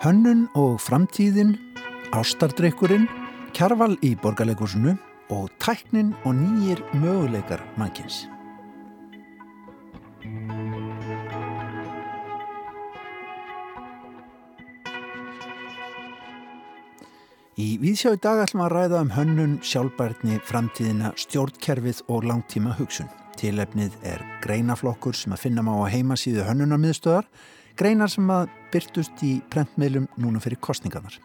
Hönnun og framtíðin, ástardrykkurinn, kjarval í borgarleikursunu og tæknin og nýjir möguleikar mannkins. Í Víðsjá í dag ætlum að ræða um hönnun, sjálfbærtni, framtíðina, stjórnkerfið og langtíma hugsun. Tilefnið er greinaflokkur sem að finna má á heimasíðu hönnunarmiðstöðar, greinar sem að byrtust í prentmiðlum núna fyrir kostningarnar.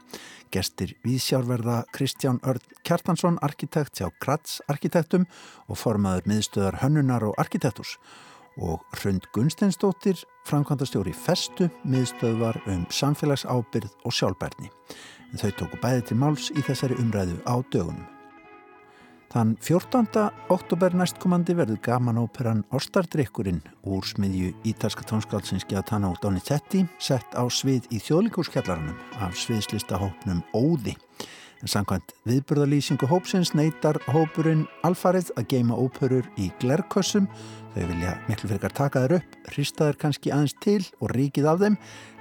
Gestir Víðsjárverða Kristján Örn Kjartansson, arkitekt hjá Gratz arkitektum og formaður miðstöðar hönnunar og arkitekturs og Hrund Gunsteinsdóttir, framkvæmdastjóri Festu, miðstöðvar um samfélagsábyrð og sjálfbærni. En þau tóku bæði til máls í þessari umræðu á dögunum. Þann 14. oktober næstkomandi verður gaman óperan Ostardrykkurinn úr smiðju ítalska tónskálsins Giatano Donizetti sett á svið í þjóðlíkurskjallarannum af sviðslistahópnum Óði. En samkvæmt viðburðalýsingu hópsins neytar hópurinn alfarið að geima óperur í glerkössum. Þau vilja miklu fyrir að taka þær upp, hrista þær kannski aðeins til og ríkið af þeim,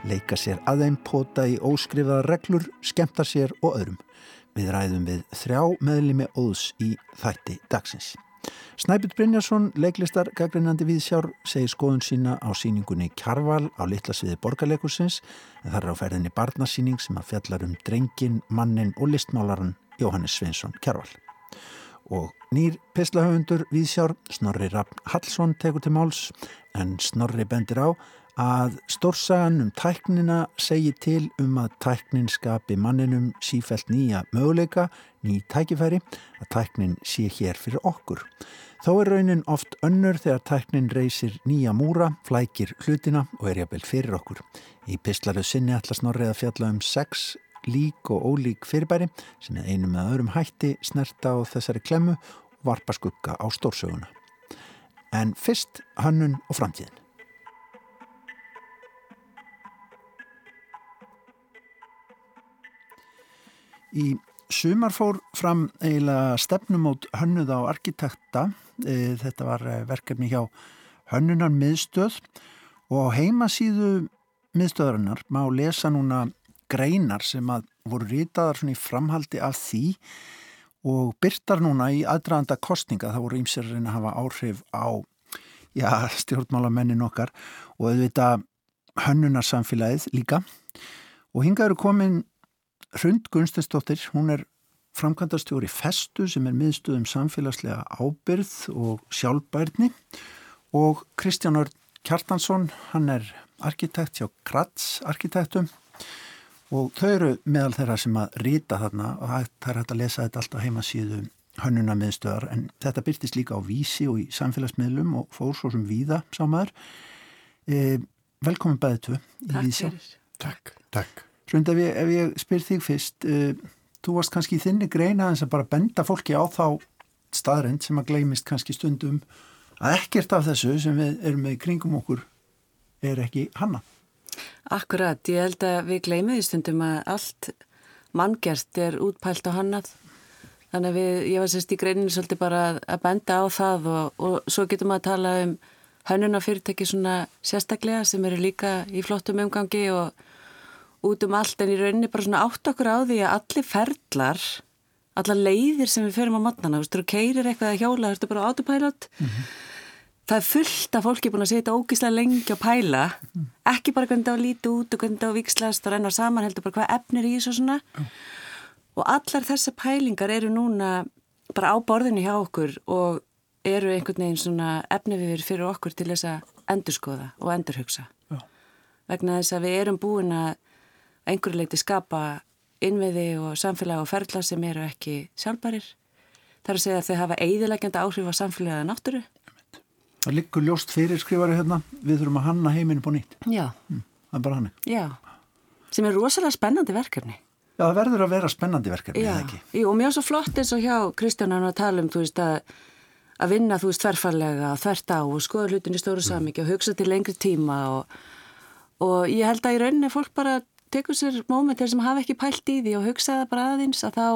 leika sér að þeim, pota í óskrifaða reglur, skemta sér og öðrum. Við ræðum við þrjá meðlimi óðs í þætti dagsins. Snæbjörn Brynjarsson, leiklistar gaggrinandi viðsjár, segir skoðun sína á síningunni Kjarval á litla sviði borgarleikursins en þar er á ferðinni barnasíning sem að fjallar um drengin, mannin og listmálaran Jóhannes Sveinsson Kjarval. Og nýr pislahöfundur viðsjár, Snorri Raffn Hallsson tekur til máls en Snorri bendir á að stórsagan um tæknina segi til um að tæknin skapi manninum sífælt nýja möguleika, ný tækifæri, að tæknin sé hér fyrir okkur. Þó er raunin oft önnur þegar tæknin reysir nýja múra, flækir hlutina og er jafnvel fyrir okkur. Í pislaru sinni ætla snorrið að fjalla um sex lík og ólík fyrirbæri sem er einu með öðrum hætti snerta á þessari klemmu og varpa skugga á stórsöguna. En fyrst hönnun og framtíðin. Í sumar fór fram eiginlega stefnumót hönnuð á arkitekta. E, þetta var e, verkefni hjá hönnunar miðstöð og á heimasíðu miðstöðarinnar má lesa núna greinar sem að voru ritaðar í framhaldi af því og byrtar núna í aðdraðanda kostninga. Það voru ímser að hafa áhrif á já, stjórnmálamennin okkar og auðvitað hönnunarsamfélagið líka og hinga eru komin Hrund Gunstensdóttir, hún er framkvæmdastjóri Festu sem er miðstuðum samfélagslega ábyrð og sjálfbærni og Kristján Örn Kjartansson, hann er arkitekt hjá Gratz arkitektum og þau eru meðal þeirra sem að rýta þarna og það er hægt að lesa þetta alltaf heima síðu hönnuna miðstöðar en þetta byrtist líka á vísi og í samfélagsmiðlum og fór svo sem víða sámaður. E, velkomin bæðið tvö. Takk fyrir. Takk. Takk. Hrund, ef ef ég spyr þig fyrst, uh, þú varst kannski í þinni greina en sem bara benda fólki á þá staðrind sem að gleymist kannski stundum að ekkert af þessu sem við erum með kringum okkur er ekki hanna. Akkurat, ég held að við gleymið í stundum að allt manngjert er útpælt á hannað. Þannig að við, ég var sérst í greininu svolítið bara að benda á það og, og svo getum við að tala um hönnunafyrirtæki svona sérstaklega sem eru líka í flottum umgangi og út um allt en í rauninni bara svona átt okkur á því að allir ferlar, alla leiðir sem við ferum á matnana, þú veist, þú keirir eitthvað að hjóla, þú veist, bara autopilot mm -hmm. það er fullt af fólki búin að setja ógíslega lengi á pæla -hmm. ekki bara hvernig það á líti út og hvernig það á vikslast og renna saman, heldur bara hvað efnir í þessu svona mm. og allar þessa pælingar eru núna bara á borðinu hjá okkur og eru einhvern veginn svona efni við fyrir okkur til þess að endurskoða og endurhugsa vegna þess að við erum búin að einhverju leiti skapa innviði og samfélag og ferla sem eru ekki sjálfbærir. Það er að segja að þau hafa eidilegjandi áhrif á samfélagið náttúru. Það liggur ljóst fyrir skrifari hérna, við þurfum að hanna heiminu på nýtt. Já. Mm, það er bara hannig. Já, sem er rosalega spennandi verkefni. Já, það verður að vera spennandi verkefni, eða ekki? Já, og mjög svo flott eins og hjá Kristjánan að tala um, þú veist, að, að vinna, þú veist, þverfarlega, þvert á og skoða hlutin í stóru mm. samíki og hugsa til lengri tíma og, og ég held að í rauninni fólk bara tekur sér mómentir sem hafa ekki pælt í því og hugsaða bara aðeins að þá,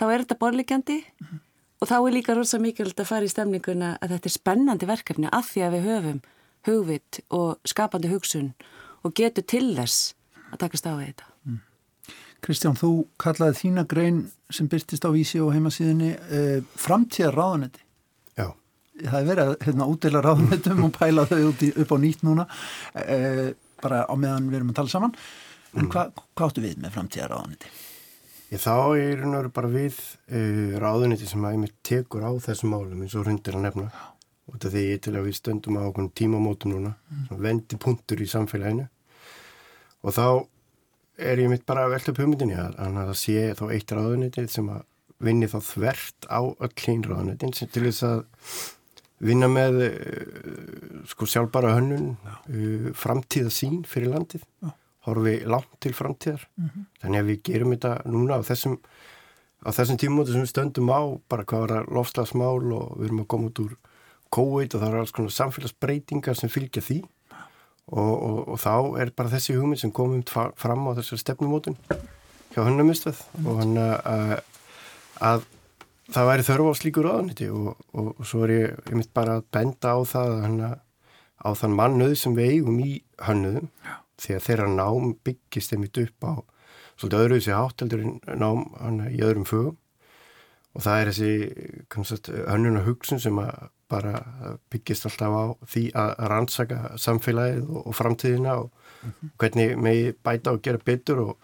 þá er þetta borlegjandi mm -hmm. og þá er líka rosa mikilvægt að fara í stemninguna að þetta er spennandi verkefni af því að við höfum hugvit og skapandi hugsun og getur til þess að takast á þetta. Mm. Kristján, þú kallaði þína grein sem byrtist á vísi og heimasíðinni eh, framtíðar ráðanetti. Já. Það er verið að hérna, útdeila ráðanettum og pæla þau í, upp á nýtt núna eh, bara á meðan við erum að tala saman. En mm. hvað hva áttu við með framtíðar ráðanetti? Ég þá er hérna bara við uh, ráðanetti sem að ég mitt tekur á þessum málum eins og hundir að nefna. Út af því ég til að við stöndum á okkur tímamótum núna, mm. vendi punktur í samfélaginu og þá er ég mitt bara að velta upp hugmyndinni að það sé þá eitt ráðunitið sem að vinni þá þvert á öll hín ráðunitin sem til þess að vinna með uh, sko sjálfbara hönnun uh, framtíða sín fyrir landið Já. Horfi langt til framtíðar mm -hmm. þannig að við gerum þetta núna á þessum á þessum tímóti sem við stöndum á bara hvað var að lofslagsmál og við erum að koma út úr COVID og það er alls konar samfélagsbreytingar sem fylgja því og, og, og þá er bara þessi hugmynd sem komum fram á þessar stefnumótun hjá hönnamistöð mm. og hann að, að það væri þörfu á slíkur ráðaniti og, og svo er ég, ég mitt bara að benda á það hana, á þann mannuð sem við eigum í hönnuðum Já. Því að þeirra nám byggist einmitt upp á svolítið öðruð sér átteldur nám hana, í öðrum fögum og það er þessi hönnuna hugsun sem bara byggist alltaf á því að rannsaka samfélagið og, og framtíðina og mm -hmm. hvernig megi bæta og gera betur og,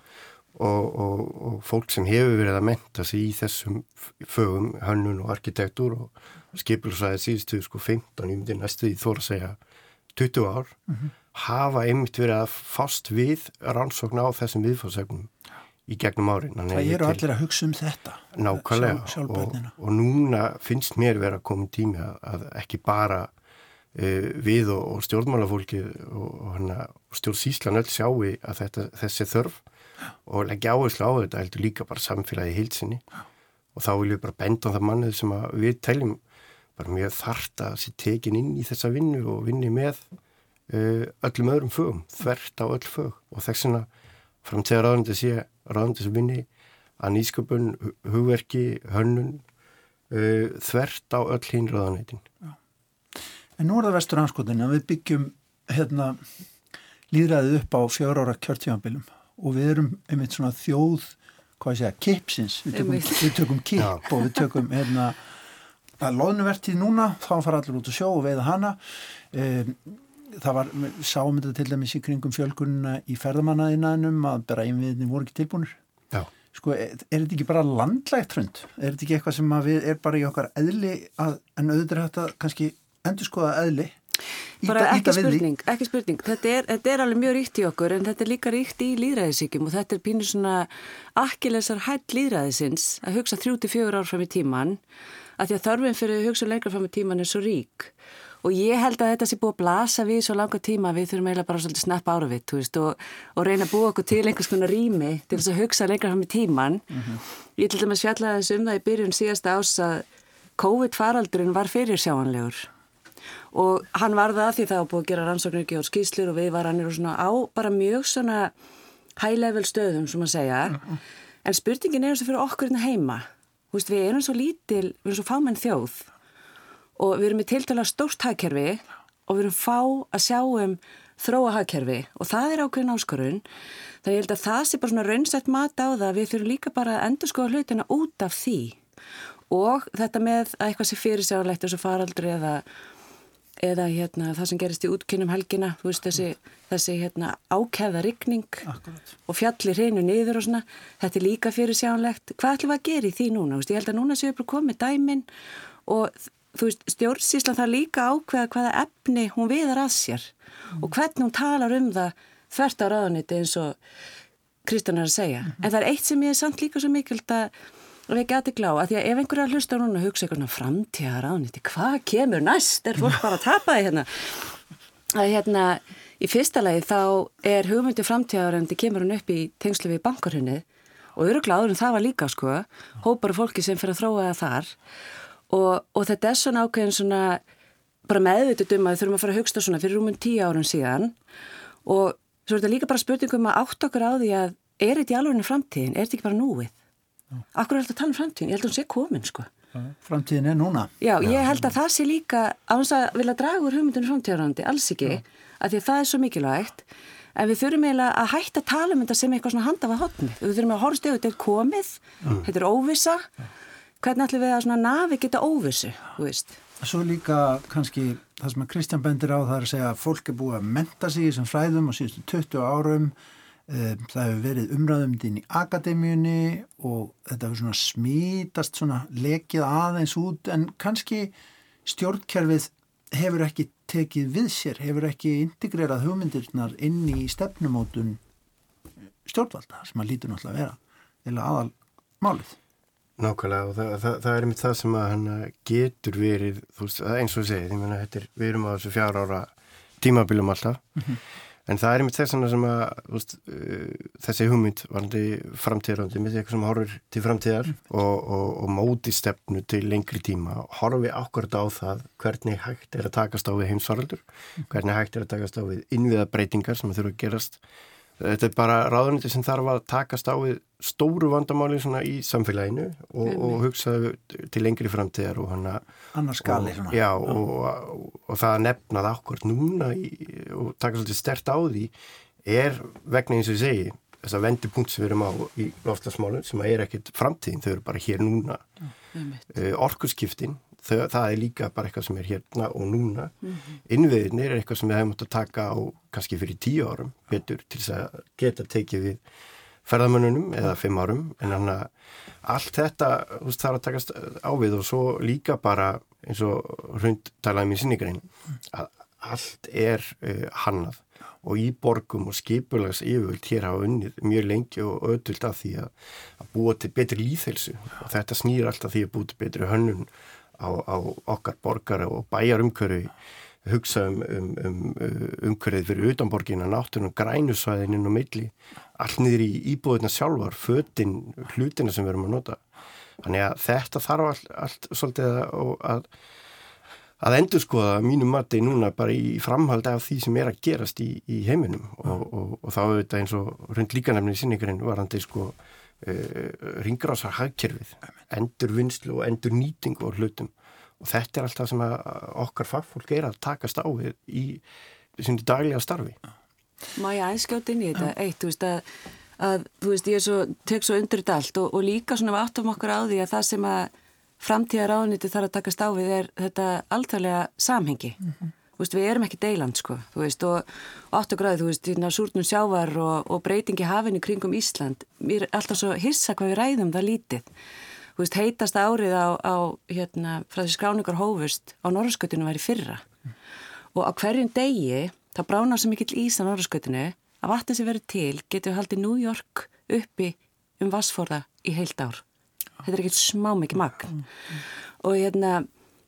og, og fólk sem hefur verið að menta sig í þessum fögum, hönnun og arkitektur og skipilsæðið síðustu sko 15, ég myndi næstu því þóra að segja 20 ár, mm -hmm. Hafa einmitt verið að fast við rannsókn á þessum viðfóðsögnum í gegnum árin. Það eru allir að hugsa um þetta. Nákvæmlega sjálf, og, og núna finnst mér verið að koma tími að, að ekki bara uh, við og, og stjórnmálafólki og, og stjórnsíslan öll sjáu að þetta, þessi þörf og leggja áherslu á þetta heldur líka bara samfélagi heilsinni og þá viljum við bara benda á það mannið sem við teljum bara mjög þart að sé tekin inn í þessa vinnu og vinni með öllum öðrum fögum, þvert á öll fög. Og þess vegna framtíðar ráðandi sé ráðandi sem vinni að nýsköpun, hugverki, hönnun uh, þvert á öll hín ráðanætin. En nú er það vestur anskotin að við byggjum hérna líðræðið upp á fjár ára kjörtífambilum og við erum einmitt svona þjóð, hvað ég segja, kipsins, við tökum, við tökum kip Já. og við tökum hérna að loðnuvertið núna, þá fara allir út að sjó og veiða hana. Um, það var, sáum þetta til dæmis í kringum fjölkunna í ferðamannaðinanum að bara einviðinni voru ekki tilbúinir Já. sko, er, er þetta ekki bara landlægt hrund? Er þetta ekki eitthvað sem við er bara í okkar eðli að, en auðvitað er þetta kannski endur skoða eðli bara ekki spurning, ekki spurning þetta er, þetta er alveg mjög ríkt í okkur en þetta er líka ríkt í líðræðisíkjum og þetta er pínur svona akkilesar hætt líðræðisins að hugsa 34 ár fram í tíman að því að þörfin fyrir að hugsa lengra fram í tíman er svo rík og ég held að þetta sé búið að blasa við svo langa tíma við þurfum eiginlega bara svolítið snappa ára við veist, og, og reyna að búa okkur til einhvers konar rými til þess að hugsa lengra fram í tíman mm -hmm. ég til dæmis fjallaði þess um það í byrjun síðasta ás að COVID-faraldurinn var fyrir sjáanlegur og hann var það því það var búið að gera rannsóknir ekki á skýslur og við var hann á bara mjög svona high level stöðum sem að segja. -hmm. en spurningin er þess að fyrir okkur hérna heima. Veist, við erum svo lítil, við erum svo fámenn þjóð og við erum í tiltala stórt hagkerfi og við erum fá að sjá um þróa hagkerfi og það er ákveðin áskorun. Þannig ég held að það sé bara svona raunsætt mat á það við þurfum líka bara að endur skoða hlutina út af því. Og þetta með að eitthvað sé fyrir á leitt þessu faraldri eða, eða hérna, það sem gerist í útkynum helgina veist, þessi, þessi hérna, ákæða rigning og fjallir hreinu niður og svona þetta er líka fyrir sjánlegt hvað ætlum við að gera í því núna? Veist, ég held að núna séu bara komið dæmin og þú veist, stjórnsíslan þarf líka ákveða hvaða efni hún viðar að sér mm. og hvernig hún talar um það þvert á ráðaniti eins og Kristján er að segja. Mm -hmm. En það er eitt sem ég er samt líka svo mikild að við geti glá, að því að ef einhverja hlustar hún að hugsa eitthvað framtíða ráðaniti, hvað kemur næst? Er fólk bara að tapa því hérna? Að hérna, í fyrsta lagi þá er hugmyndi framtíðarendi kemur hún upp í tengslu við bankarhunnið og örugláður en það var líka sko, hópar fólki sem fyrir að þróa það þar og, og þetta er svona ákveðin svona bara meðvitið um að við þurfum að fara að hugsta svona fyrir rúmum tíu árun síðan og svo er þetta líka bara spurningum að átt okkur á því að er þetta í alvegni framtíðin, er þetta ekki bara núið? Akkur er þetta að tala um framtíðin? Ég held að hún sé komin sko. Framtíðin er núna. Já, ég held að það sé líka á þess að vilja draga úr hugmyndunum framtíðarandi, alls ekki, að því að það er svo mikilvægt en við þurfum eiginlega að hætta að tala um þetta sem eitthvað svona handafa hotnið. Við þurfum að horfst yfir, þetta er komið, þetta er óvisa, hvernig ætlum við að nafi geta óvissu, þú veist? Svo líka kannski það sem að Kristján bendir á það er að segja að fólk er búið að menta sig í þessum fræðum á síðustu 20 árum Eh, það hefur verið umræðumdinn í akademíunni og þetta hefur svona smítast svona lekið aðeins út en kannski stjórnkerfið hefur ekki tekið við sér, hefur ekki integrerað hugmyndirnar inn í stefnumótun stjórnvalda sem að lítur náttúrulega að vera eða aðal málið. Nákvæmlega og það, það, það er einmitt það sem að hann getur verið, þú veist, eins og segið, ég meina, við erum á þessu fjár ára tímabilum alltaf mm -hmm. En það er einmitt þess að veist, uh, þessi hugmynd varandi framtíðarandi með eitthvað sem horfir til framtíðar mm. og, og, og móti stefnu til lengri tíma horfi ákvörða á það hvernig hægt er að takast á við heimsvaraldur, mm. hvernig hægt er að takast á við innviða breytingar sem þurfa að gerast Þetta er bara ráðuniti sem þarf að takast á við stóru vandamáli í samfélaginu og, og hugsa til lengri framtíðar og hana skali og, já, og, og það að nefna það okkur núna í, og taka svolítið stert á því er vegna eins og ég segi þess að vendipunkt sem við erum á í loftasmálun sem er ekkit framtíðin, þau eru bara hér núna. Uh, orkurskiptin það, það er líka bara eitthvað sem er hérna og núna. Mm -hmm. innviðinir er eitthvað sem við hefum átt að taka á kannski fyrir tíu árum betur til þess að geta tekið við ferðamönnunum eða fimm árum. En þannig að allt þetta veist, þarf að takast á við og svo líka bara eins og hrund talaði mér sinni að allt er uh, hannað. Og í borgum og skipulags yfirvöld hér hafa unnið mjög lengi og öðvöld af því að, að búa til betri líðhelsu og þetta snýr alltaf því að búa til betri hönnun á, á okkar borgara og bæjar umhverfi hugsa um, um, um umhverfið fyrir utanborgina, náttúrunum, grænusvæðinin og milli, allt niður í íbúðina sjálfar, föttin, hlutina sem við erum að nota. Þannig að þetta þarf allt, allt svolítið að, að, endur skoða mínum mati núna bara í framhaldi af því sem er að gerast í, í heiminum og, og, og þá er þetta eins og rund líkanefni í sinningarinn varandi sko uh, ringrásar hagkerfið, endur vinslu og endur nýtingu og hlutum og þetta er alltaf sem okkar fagfólk er að takast á við í svona daglega starfi. Má ég aðskjóta inn í þetta ja. eitt, þú veist að, að þú veist ég svo, tek svo undir þetta allt og, og líka svona við áttum okkur á því að það sem að framtíðar ániti þarf að takast á við er þetta alþjóðlega samhengi. Mm -hmm. Veist, við erum ekki deiland sko veist, og 8 gráði, þú veist, súrnum sjávar og, og breytingi hafinu kringum Ísland mér er alltaf svo hissa hvað við ræðum það lítið veist, heitast árið á, á hérna, frá því skráningar hófust á norðskutinu væri fyrra mm. og á hverjum degi það bránar svo mikill ís á norðskutinu að vatnið sem verður til getur við haldið New York uppi um Vassforða í heilt ár þetta er ekkert smá mikið magn mm. og hérna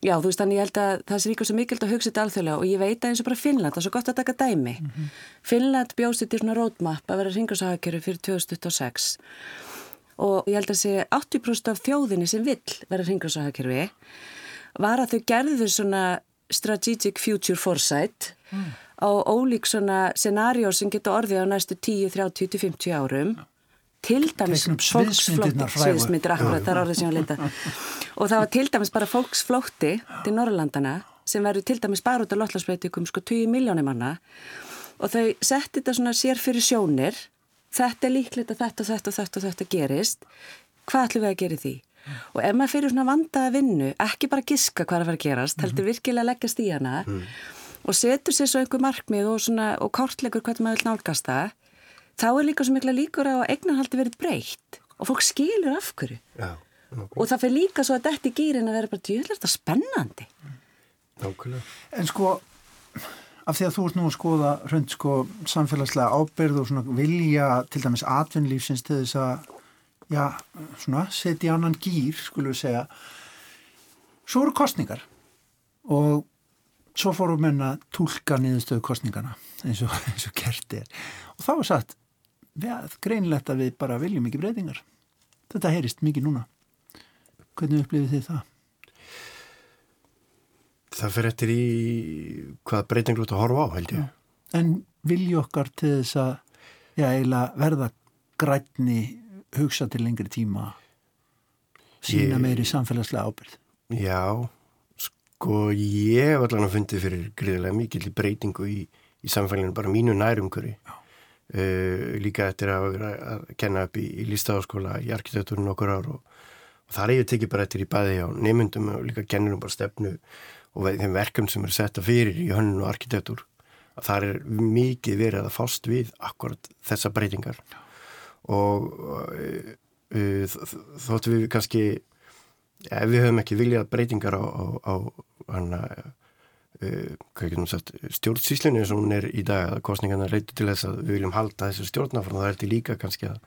Já, þú veist, þannig ég held að það sé líka svo mikild að hugsa þetta alþjóðlega og ég veit að eins og bara Finnland, það er svo gott að taka dæmi. Mm -hmm. Finnland bjóðst til svona roadmap að vera ringarsahakjöru fyrir 2026 og ég held að sé 80% af þjóðinni sem vill vera ringarsahakjöru var að þau gerðu svona strategic future foresight mm. á ólík svona scenarjó sem getur orðið á næstu 10, 30, 50 árum til dæmis fólksflótti sviðsmyndir, akkurat, það er orðið sem ég leita. Og það var til dæmis bara fólksflótti til Norrlandana sem verður til dæmis bara út af lotlarsbreytikum sko 20 miljónir manna. Og þau setti þetta svona sér fyrir sjónir. Þetta er líklegt að þetta, þetta, þetta, þetta gerist. Hvað ætlum við að gera því? Og ef maður fyrir svona vandaða vinnu ekki bara giska hvað er að fara að gerast heldur mhm. virkilega að leggast í hana mm. og setur sér svo einhver markmið og, og kártlegur hvernig maður vil nálgast það þá er líka svo mikla líkur að eignarhaldi verið breytt og fólk skilur af hverju. Já, og það fyrir líka svo að þetta í gýrin að vera bara djúðlega spennandi? Nákvæmlega. En sko, af því að þú ert nú að skoða hrönd sko samfélagslega ábyrð og svona vilja til dæmis atvinnlífsins til þess að já, svona, setja í annan gýr skulum við segja. Svo eru kostningar og svo fórum menna tólka niðurstöðu kostningana eins og, eins og kert er. Og þá er satt greinlegt að við bara viljum ekki breytingar þetta heyrist mikið núna hvernig upplifið þið það? Það fyrir eftir í hvað breyting lútt að horfa á held ég. Já. En vilju okkar til þess að já, verða grætni hugsa til lengri tíma sína meiri samfélagslega ábyrð. Já, sko ég hef allan að fundið fyrir gríðilega mikill breytingu í, í samfélaginu, bara mínu nærumkuri. Uh, líka eftir að, að kenna upp í, í listaháskóla í arkitektúrun okkur ár og, og það er ég tekið bara eftir í bæði á neymundum og líka kennurum bara stefnu og þeim verkefn sem er setta fyrir í hönnun og arkitektúr að það er mikið verið að fást við akkurat þessa breytingar. Og uh, uh, þóttu við kannski ef við höfum ekki viljað breytingar á, á, á hana stjórnsýslinu eins og hún er í dag að kostningarna reytur til þess að við viljum halda þessu stjórnafrán það er til líka kannski að,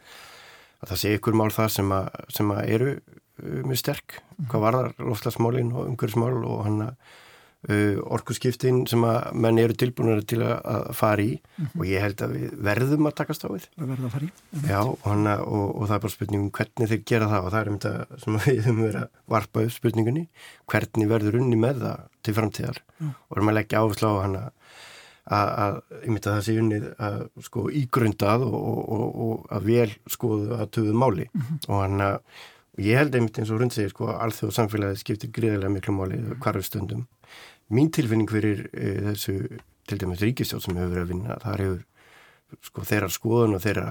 að það sé ykkur mál það sem, að, sem að eru uh, mjög sterk hvað varðar lofslagsmálin og umhverfsmál og hann að Uh, orkusskiptin sem að menn eru tilbúinari til að fara í mm -hmm. og ég held að við verðum að takast á við að verða að fara í Já, og, hana, og, og það er bara spurningum hvernig þeir gera það og það er um þetta sem við höfum verið að varpa upp spurningunni hvernig verður unni með það til framtíðar mm. og erum að leggja áherslu á hana að, að ég myndi að það sé unnið að sko ígrundað og, og að vel skoðu að töðu máli mm -hmm. og hann að ég held einmitt eins og rund segir sko alþjóð samfélagið skiptir gríðilega miklu máli hvarfu stundum mín tilfinning fyrir e, þessu til dæmis ríkistjóð sem hefur verið að vinna það hefur sko þeirra skoðun og þeirra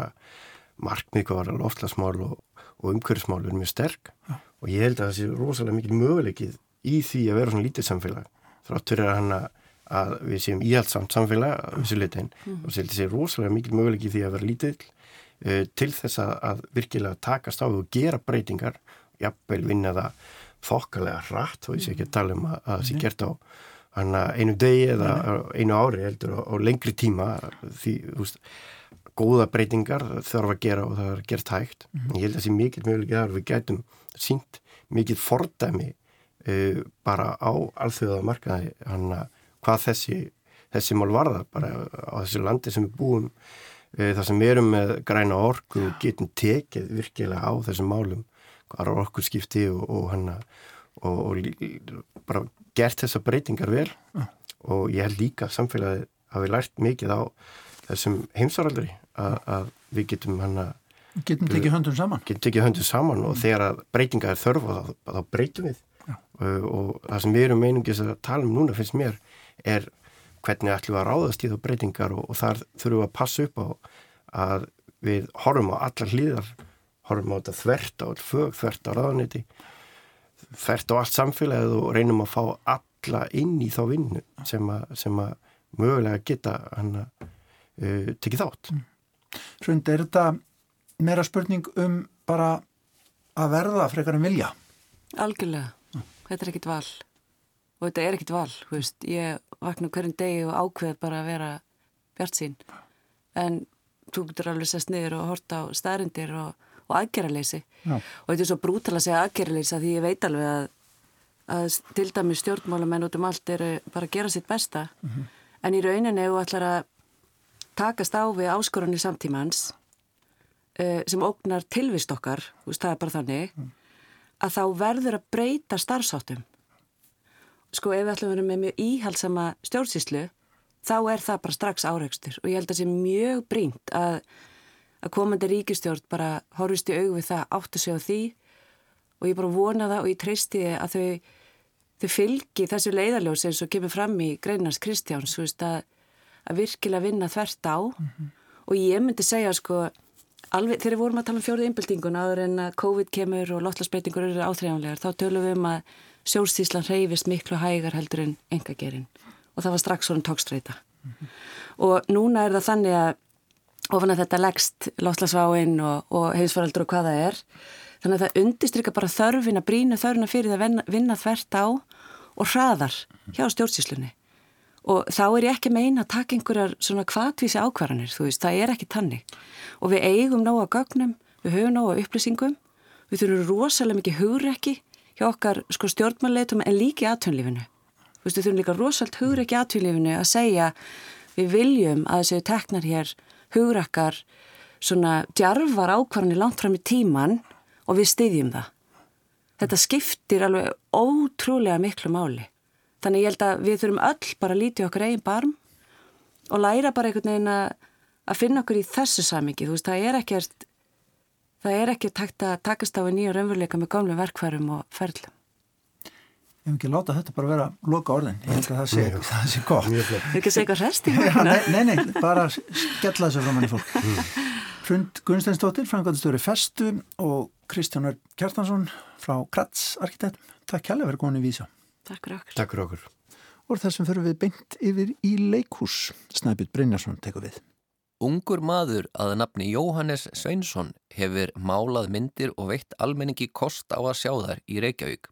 markmið hvað var að loftlasmál og, og umhverfsmál er mjög sterk. Ja. og ég held að það sé rosalega mikil möguleikið í því að vera svona lítið samfélag þráttur er að hann að við séum íhaldsamt samfélag að þessu litin mm. og það sé rosalega mikil möguleikið því að vera lítið e, til þess að, að virkilega takast á og gera breytingar jafnveil vinna það þokkalega rætt og ég sé ekki að tala um að það sé gert á einu degi eða einu ári heldur og lengri tíma því veist góða breytingar þarf að gera og það er gert hægt. Mm -hmm. ég held að það sé mikil möguleikið þar við gætum sínt mikil fordæmi uh, bara á alþjóða markaði hann að hvað þessi þessi mál varðar bara á þessu landi sem við búum þar sem við erum með græna orku og getum tekið virkilega á þessum málum hvað er orku skipti og, og hann að og, og bara gert þessar breytingar vel ja. og ég held líka samfélagið hafi lært mikið á þessum heimsaraldri að við getum hann að getum tekið höndum saman getum tekið höndum saman og mm. þegar að breytinga er þörf þá, þá breytum við og, og það sem við erum meinungis að tala um núna finnst mér er hvernig ætlum við að ráðast í þá breytingar og, og þar þurfum við að passa upp á að við horfum á allar hlýðar horfum á þetta þvert á all fög, þvert á ráðaniti þvert á allt samfélagið og reynum að fá alla inn í þá vinnu sem að, sem að mögulega geta hann að uh, tekið þátt. Mm. Hrund, er þetta meira spurning um bara að verða frekar en vilja? Algjörlega. Mm. Þetta er ekkit val og þetta er ekkit val, þú veist, ég vakna hverjum degi og ákveð bara að vera bjart sín, en þú getur alveg sest niður og horta á staðrindir og og aðgerraleysi og þetta er svo brútal að segja aðgerraleysi því ég veit alveg að, að til dæmi stjórnmálamenn út um allt eru bara að gera sitt besta. Mm -hmm. en í rauninni þú ætlar að takast á við áskorunni samtímans uh, sem ógnar tilvist okkar, veist, það er bara þannig mm. að þá verður að breyta starfsáttum sko ef við ætlum að vera með mjög íhalsama stjórnsýslu þá er það bara strax áreikstur og ég held að það sé mjög brínt að að komandi ríkistjórn bara horfist í aug við það áttu sig á því. Og ég bara vona það og ég treysti að þau, þau fylgi þessu leiðaljós eins og kemur fram í Greinars Kristjáns veist, að, að virkilega vinna þvert á. Mm -hmm. og ég myndi segja sko alveg, þegar við vorum að tala um fjóruð innbyltingun áður en að COVID kemur og lotlasbreytingur eru áþreifanlegar þá tölum við um að sjórstíslan reyfist miklu hægar heldur en engagerinn og það var strax svona tókstreita mm -hmm. og núna er það þannig að ofan að þetta leggst loslasváinn og, og heimsfaraldur og hvað það er. Þannig að það undistrykka bara þörfin að brína þörfina fyrir það vinna, vinna þvert á og hraðar hjá stjórnsíslunni. Og þá er ég ekki meina að taka einhverjar svona kvatvísi ákvarðanir, þú veist, það er ekki tannig. Og við eigum nóga gögnum, við höfum nóga upplýsingum, við þurfum rosalega mikið hugrekki hjá okkar sko, stjórnmannleitum en líki aðtönlífinu. Þú veist, við þurfum líka rosalega hugrekki aðtönlífinu að segja við viljum að þessu teknar hér hugrakkar svona djarfar ákvarðanir langt fram í tíman og við styðjum það. Þetta skiptir alveg ótrúlega miklu máli. Þannig ég held að við þurfum öll bara að líti okkur eigin barm og læra bara einhvern veginn að finna okkur í þessu samingi. Þú veist, það er ekkert, það er ekki takt að takast á við nýja raunveruleika með gamlu verkfærum og ferlum. Ég hef ekki láta þetta bara vera loka orðin. Ég held að það sé, Nei, það sé gott. Þú ekki að segja eitthvað rest í mörguna? Nei, nei, nei, bara skella þessu frá manni fólk. Hrund Gunnsteinsdóttir, framkvæmstöru Festu og Kristjánar Kjartansson frá Kratz Arkitektum. Takk kærlega fyrir góðin í vísa. Takk fyrir okkur. Takk fyrir okkur. Og þessum fyrir við beint yfir í leikhús. Snæbjörn Brynjarsson tekur við. Ungur maður að nafni Jóhannes Sveinsson hefur málað myndir og veitt almenningi kost á að sjá þær í Reykjavík.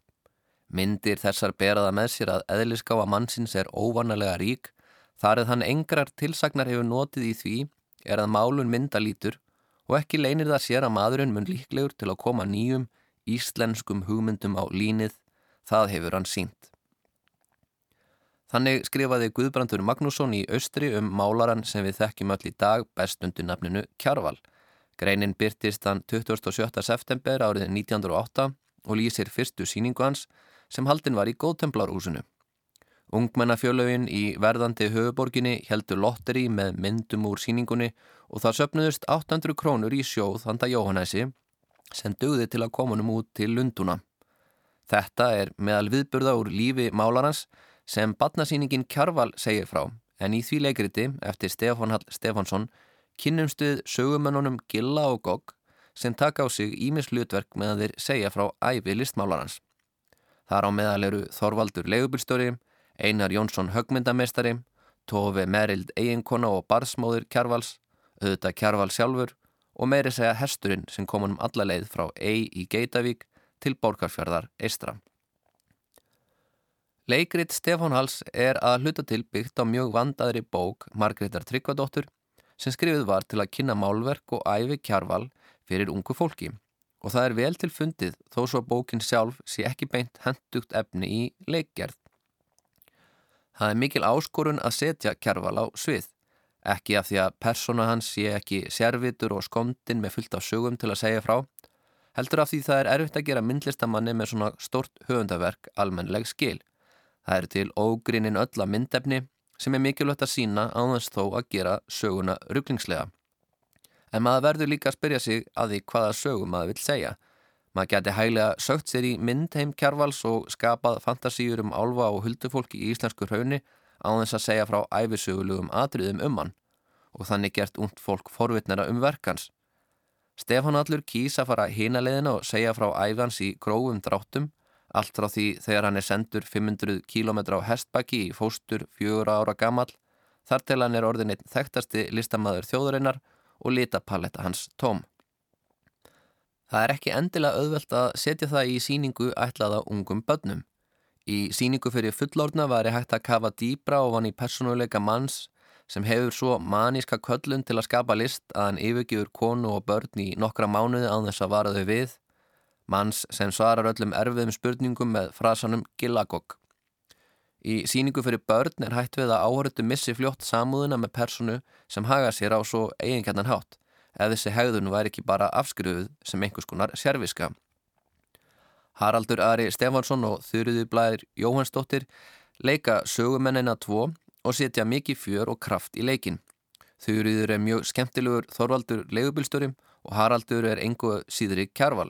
Myndir þessar beraða með sér að eðliskáa mannsins er óvanalega rík, þar eða hann engrar tilsagnar hefur notið í því er að málun myndalítur og ekki leinir það sér að maðurinn mun líklegur til að koma nýjum íslenskum hugmyndum á línið, það hefur hann sínt. Þannig skrifaði Guðbrandur Magnússon í Austri um málaran sem við þekkjum öll í dag bestundu nafninu Kjarval. Greinin byrtist þann 27. september árið 1908 og lýsir fyrstu síningu hans sem haldin var í góðtemplarúsinu. Ungmennafjölögin í verðandi höfuborginni heldur lotteri með myndum úr síningunni og það söpnuðust 800 krónur í sjóð handa Jóhannessi sem dögði til að komunum út til Lunduna. Þetta er meðal viðburða úr lífi málarans sem badnasýningin Kjarval segir frá en í því leikriti eftir Stefán Hall Stefánsson kynnumstuð sögumennunum Gilla og Gogg sem taka á sig ímis hlutverk með að þeir segja frá æfi listmálarans. Þar á meðal eru Þorvaldur leigubilstöri, Einar Jónsson högmyndamestari, Tofi Merild eiginkona og barsmóður Kjarvals, auðvitað Kjarval sjálfur og meiri segja hesturinn sem kom um alla leið frá Ei í Geitavík til Borgarfjörðar Eistra. Leikrit Stefán Hals er að hluta til byggt á mjög vandaðri bók Margreðar Tryggvadóttur sem skrifið var til að kynna málverk og æfi Kjarval fyrir ungu fólki og það er vel til fundið þó svo að bókin sjálf sé ekki beint hendugt efni í leikgerð. Það er mikil áskorun að setja kjærval á svið, ekki af því að persóna hans sé ekki sérvitur og skomdin með fullt af sögum til að segja frá, heldur af því það er erfitt að gera myndlistamanni með svona stort höfundaverk almenleg skil. Það er til ógrinnin öll að myndefni sem er mikilvægt að sína á þess þó að gera söguna rugglingslega. En maður verður líka að spyrja sig að því hvaða sögum maður vil segja. Maður geti hæglega sögt sér í myndheim kjærvals og skapað fantasíur um álfa og huldufólki í íslensku hraunni á þess að segja frá æfisögulegum atriðum um hann og þannig gert ungt fólk forvitnera um verkans. Stefán Allur kýsa fara hína leðina og segja frá æfans í grófum dráttum, allt frá því þegar hann er sendur 500 km á hestbakki í fóstur fjögur ára gammal, þar til hann er orðin einn þekktasti listamæður þjóðurinnar og litapaletta hans tóm. Það er ekki endilega auðvelt að setja það í síningu ætlaða ungum börnum. Í síningu fyrir fullordna var ég hægt að kafa dýbra og vann í personuleika manns sem hefur svo maníska köllun til að skapa list að hann yfirgjur konu og börn í nokkra mánuði án þess að vara þau við. Manns sem svarar öllum erfiðum spurningum með frasanum gillagogg. Í síningu fyrir börn er hægt við að áhörðu missi fljótt samúðuna með personu sem haga sér á svo eiginkjarnan hátt ef þessi hegðun væri ekki bara afskrufuð sem einhvers konar sérviska. Haraldur Ari Stefansson og Þurriði Blæðir Jóhannsdóttir leika sögumennina tvo og setja mikið fjör og kraft í leikin. Þurriður er mjög skemmtilegur Þorvaldur leigubilstörim og Haraldur er engu síðri kjárval.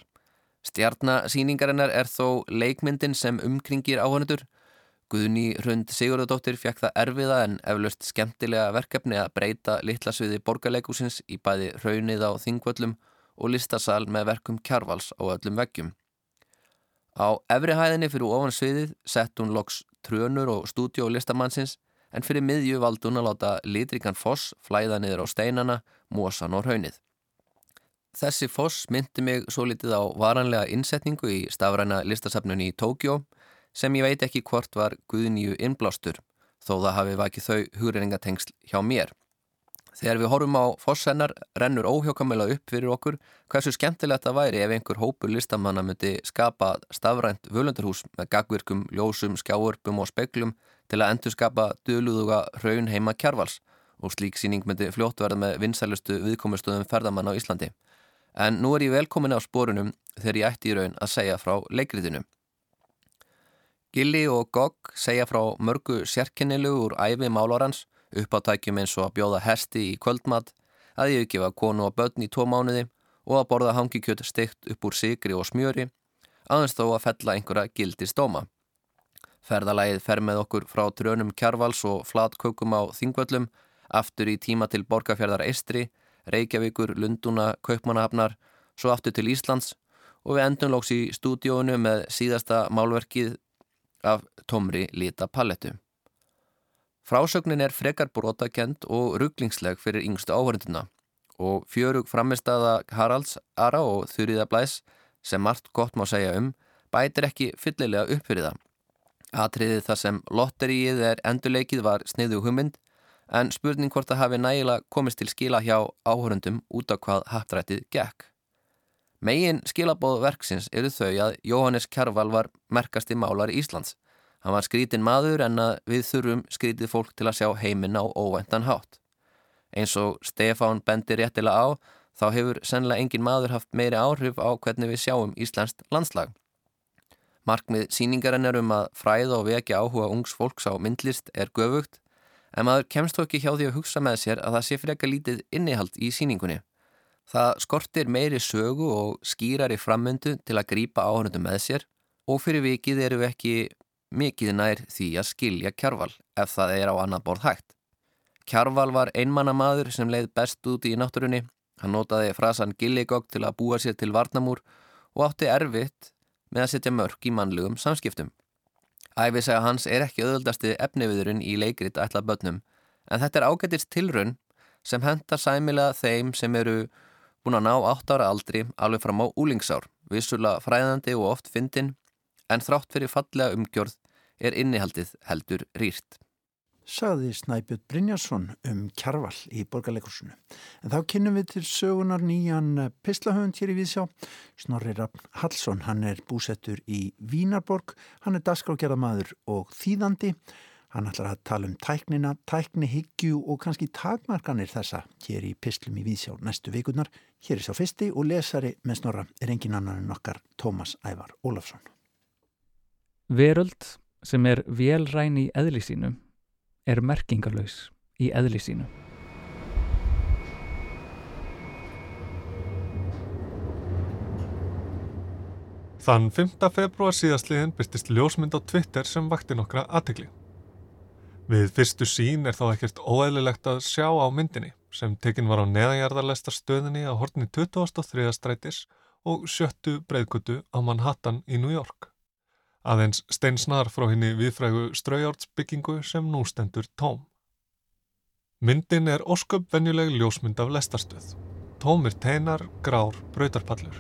Stjarnasýningarinnar er þó leikmyndin sem umkringir áhörnudur Guðni Hrund Sigurðardóttir fekk það erfiða en eflaust skemmtilega verkefni að breyta litlasviði borgarleikúsins í bæði raunið á þingvöllum og listasal með verkum kjarvals á öllum veggjum. Á efri hæðinni fyrir ofan sviðið sett hún loks trönur og stúdjó listamannsins en fyrir miðju vald hún að láta litrikan foss flæða niður á steinana, mósan og raunnið. Þessi foss myndi mig svo litið á varanlega innsetningu í stafræna listasafnunni í Tókjó sem ég veit ekki hvort var Guðnýju innblástur þó það hafi vakið þau hugreiningatengsl hjá mér. Þegar við horfum á fossennar rennur óhjókamela upp fyrir okkur hversu skemmtilegt það væri ef einhver hópur listamanna myndi skapa stafrænt völundurhús með gagvirkum, ljósum, skjáurpum og speklum til að endur skapa döluðuga raun heima kjarvals og slík síning myndi fljótt verða með vinsælustu viðkomustöðum ferðamann á Íslandi. En nú er ég velkomin á spórunum þegar ég ætti í raun að segja frá leikriðinu. Gilli og Gogg segja frá mörgu sérkennilugu úr æfi málvarans, uppáttækjum eins og að bjóða hesti í kvöldmatt, að ég gefa konu og börn í tvo mánuði og að borða hangikjöt steikt upp úr sigri og smjöri, aðeins þó að fella einhverja gildi stóma. Ferðalægið fer með okkur frá drönum kjarvals og flatkökum á þingvöllum, aftur í tíma til Borgafjörðar Eistri, Reykjavíkur, Lunduna, Kaupmannahafnar, svo aftur til Íslands og við endum lóks í stúdíónu með síðasta málverkið af Tomri Lita Pallettu. Frásögnin er frekar brotakent og rugglingsleg fyrir yngstu áhörnduna og fjörug framistæða Haralds Ara og Þurriða Blæs sem margt gott má segja um bætir ekki fyllilega upp fyrir það. Atriðið þar sem lotteríið er endurleikið var sniðu hugmynd en spurning hvort það hafi nægilega komist til skila hjá áhörundum út af hvað hattrættið gekk. Megin skilabóð verksins eru þau að Jóhannes Kjærval var merkasti málar í Íslands. Hann var skrítin maður en að við þurfum skrítið fólk til að sjá heiminn á óvæntan hátt. Eins og Stefán bendir réttilega á þá hefur sennilega engin maður haft meiri áhrif á hvernig við sjáum Íslandst landslag. Markmið síningarinnar um að fræða og vekja áhuga ungs fólks á myndlist er göfugt en maður kemst þó ekki hjá því að hugsa með sér að það sé freka lítið innihald í síningunni. Það skortir meiri sögu og skýrar í frammyndu til að grýpa áhörnum með sér og fyrir vikið eru við ekki mikið nær því að skilja kjarval ef það er á annað borð hægt. Kjarval var einmannamadur sem leið best út í náttúrunni. Hann notaði frasan gilligogg til að búa sér til varnamúr og átti erfitt með að setja mörg í mannlegum samskiptum. Æfisega hans er ekki öðuldasti efniviðurinn í leikrit ætla börnum en þetta er ágættist tilraun sem hendar sæmilega þeim sem eru búin að ná 8 ára aldri alveg fram á úlingsár, vissulega fræðandi og oft fyndin, en þrátt fyrir fallega umgjörð er innihaldið heldur rýrt. Saði Snæbjörn Brynjarsson um kjarval í borgarleikursunu. En þá kynum við til sögunar nýjan pislahöfund hér í Víðsjá. Snorri Raffn Hallsson, hann er búsettur í Vínarborg, hann er dagskrákjaraðmaður og þýðandi. Hann ætlar að tala um tæknina, tæknihyggju og kannski takmarkanir þessa hér í pislum í Víðsjá næstu vikunar. Hér er sá fyrsti og lesari með snorra er engin annan en okkar Tómas Ævar Ólafsson. Veröld sem er velræn í eðli sínu er merkingarlaus í eðli sínu. Þann 5. februar síðastliðin byrstist ljósmynd á Twitter sem vakti nokkra aðtegli. Við fyrstu sín er þá ekkert óeðlilegt að sjá á myndinni sem tekinn var á neðanjarðarlesta stöðinni á hortni 2003. strætis og sjöttu breyðkutu á Manhattan í New York. Aðeins steinsnar frá henni viðfrægu straujársbyggingu sem nú stendur tóm. Myndin er ósköp venjuleg ljósmynd af lestarstöð. Tómir teinar, grár, brautarpallur.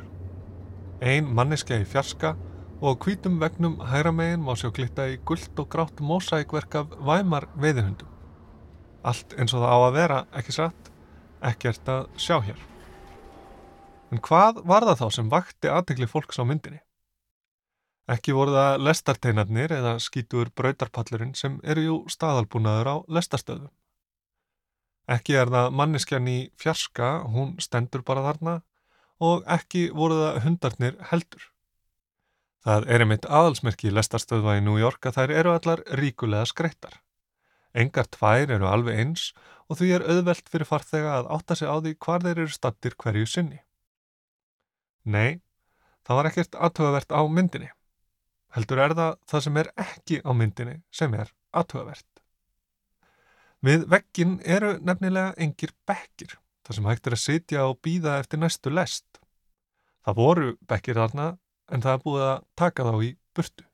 Ein manniska í fjarska og hvítum vegnum hæra megin má sjá glitta í gullt og grátt mósækverk af væmar veiðihundum. Allt eins og það á að vera, ekki satt, ekkert að sjá hér. En hvað var það þá sem vakti aðtegli fólks á myndinni? Ekki voru það lestarteinarnir eða skítur brautarpallurinn sem eru jú staðalbúnaður á lestastöðum. Ekki er það manneskjan í fjarska, hún stendur bara þarna og ekki voru það hundarnir heldur. Það er einmitt aðalsmerki í lestarstöðva í New York að þær eru allar ríkulega skreittar. Engar tvær eru alveg eins og því er auðvelt fyrir farþega að átta sig á því hvar þeir eru stattir hverju sinni. Nei, það var ekkert aðtöðavert á myndinni. Heldur er það það sem er ekki á myndinni sem er aðtöðavert. Við veggin eru nefnilega engir bekkir, þar sem hægt er að sitja og býða eftir næstu lest. Það voru bekkir þarna en það er búið að taka þá í burtu.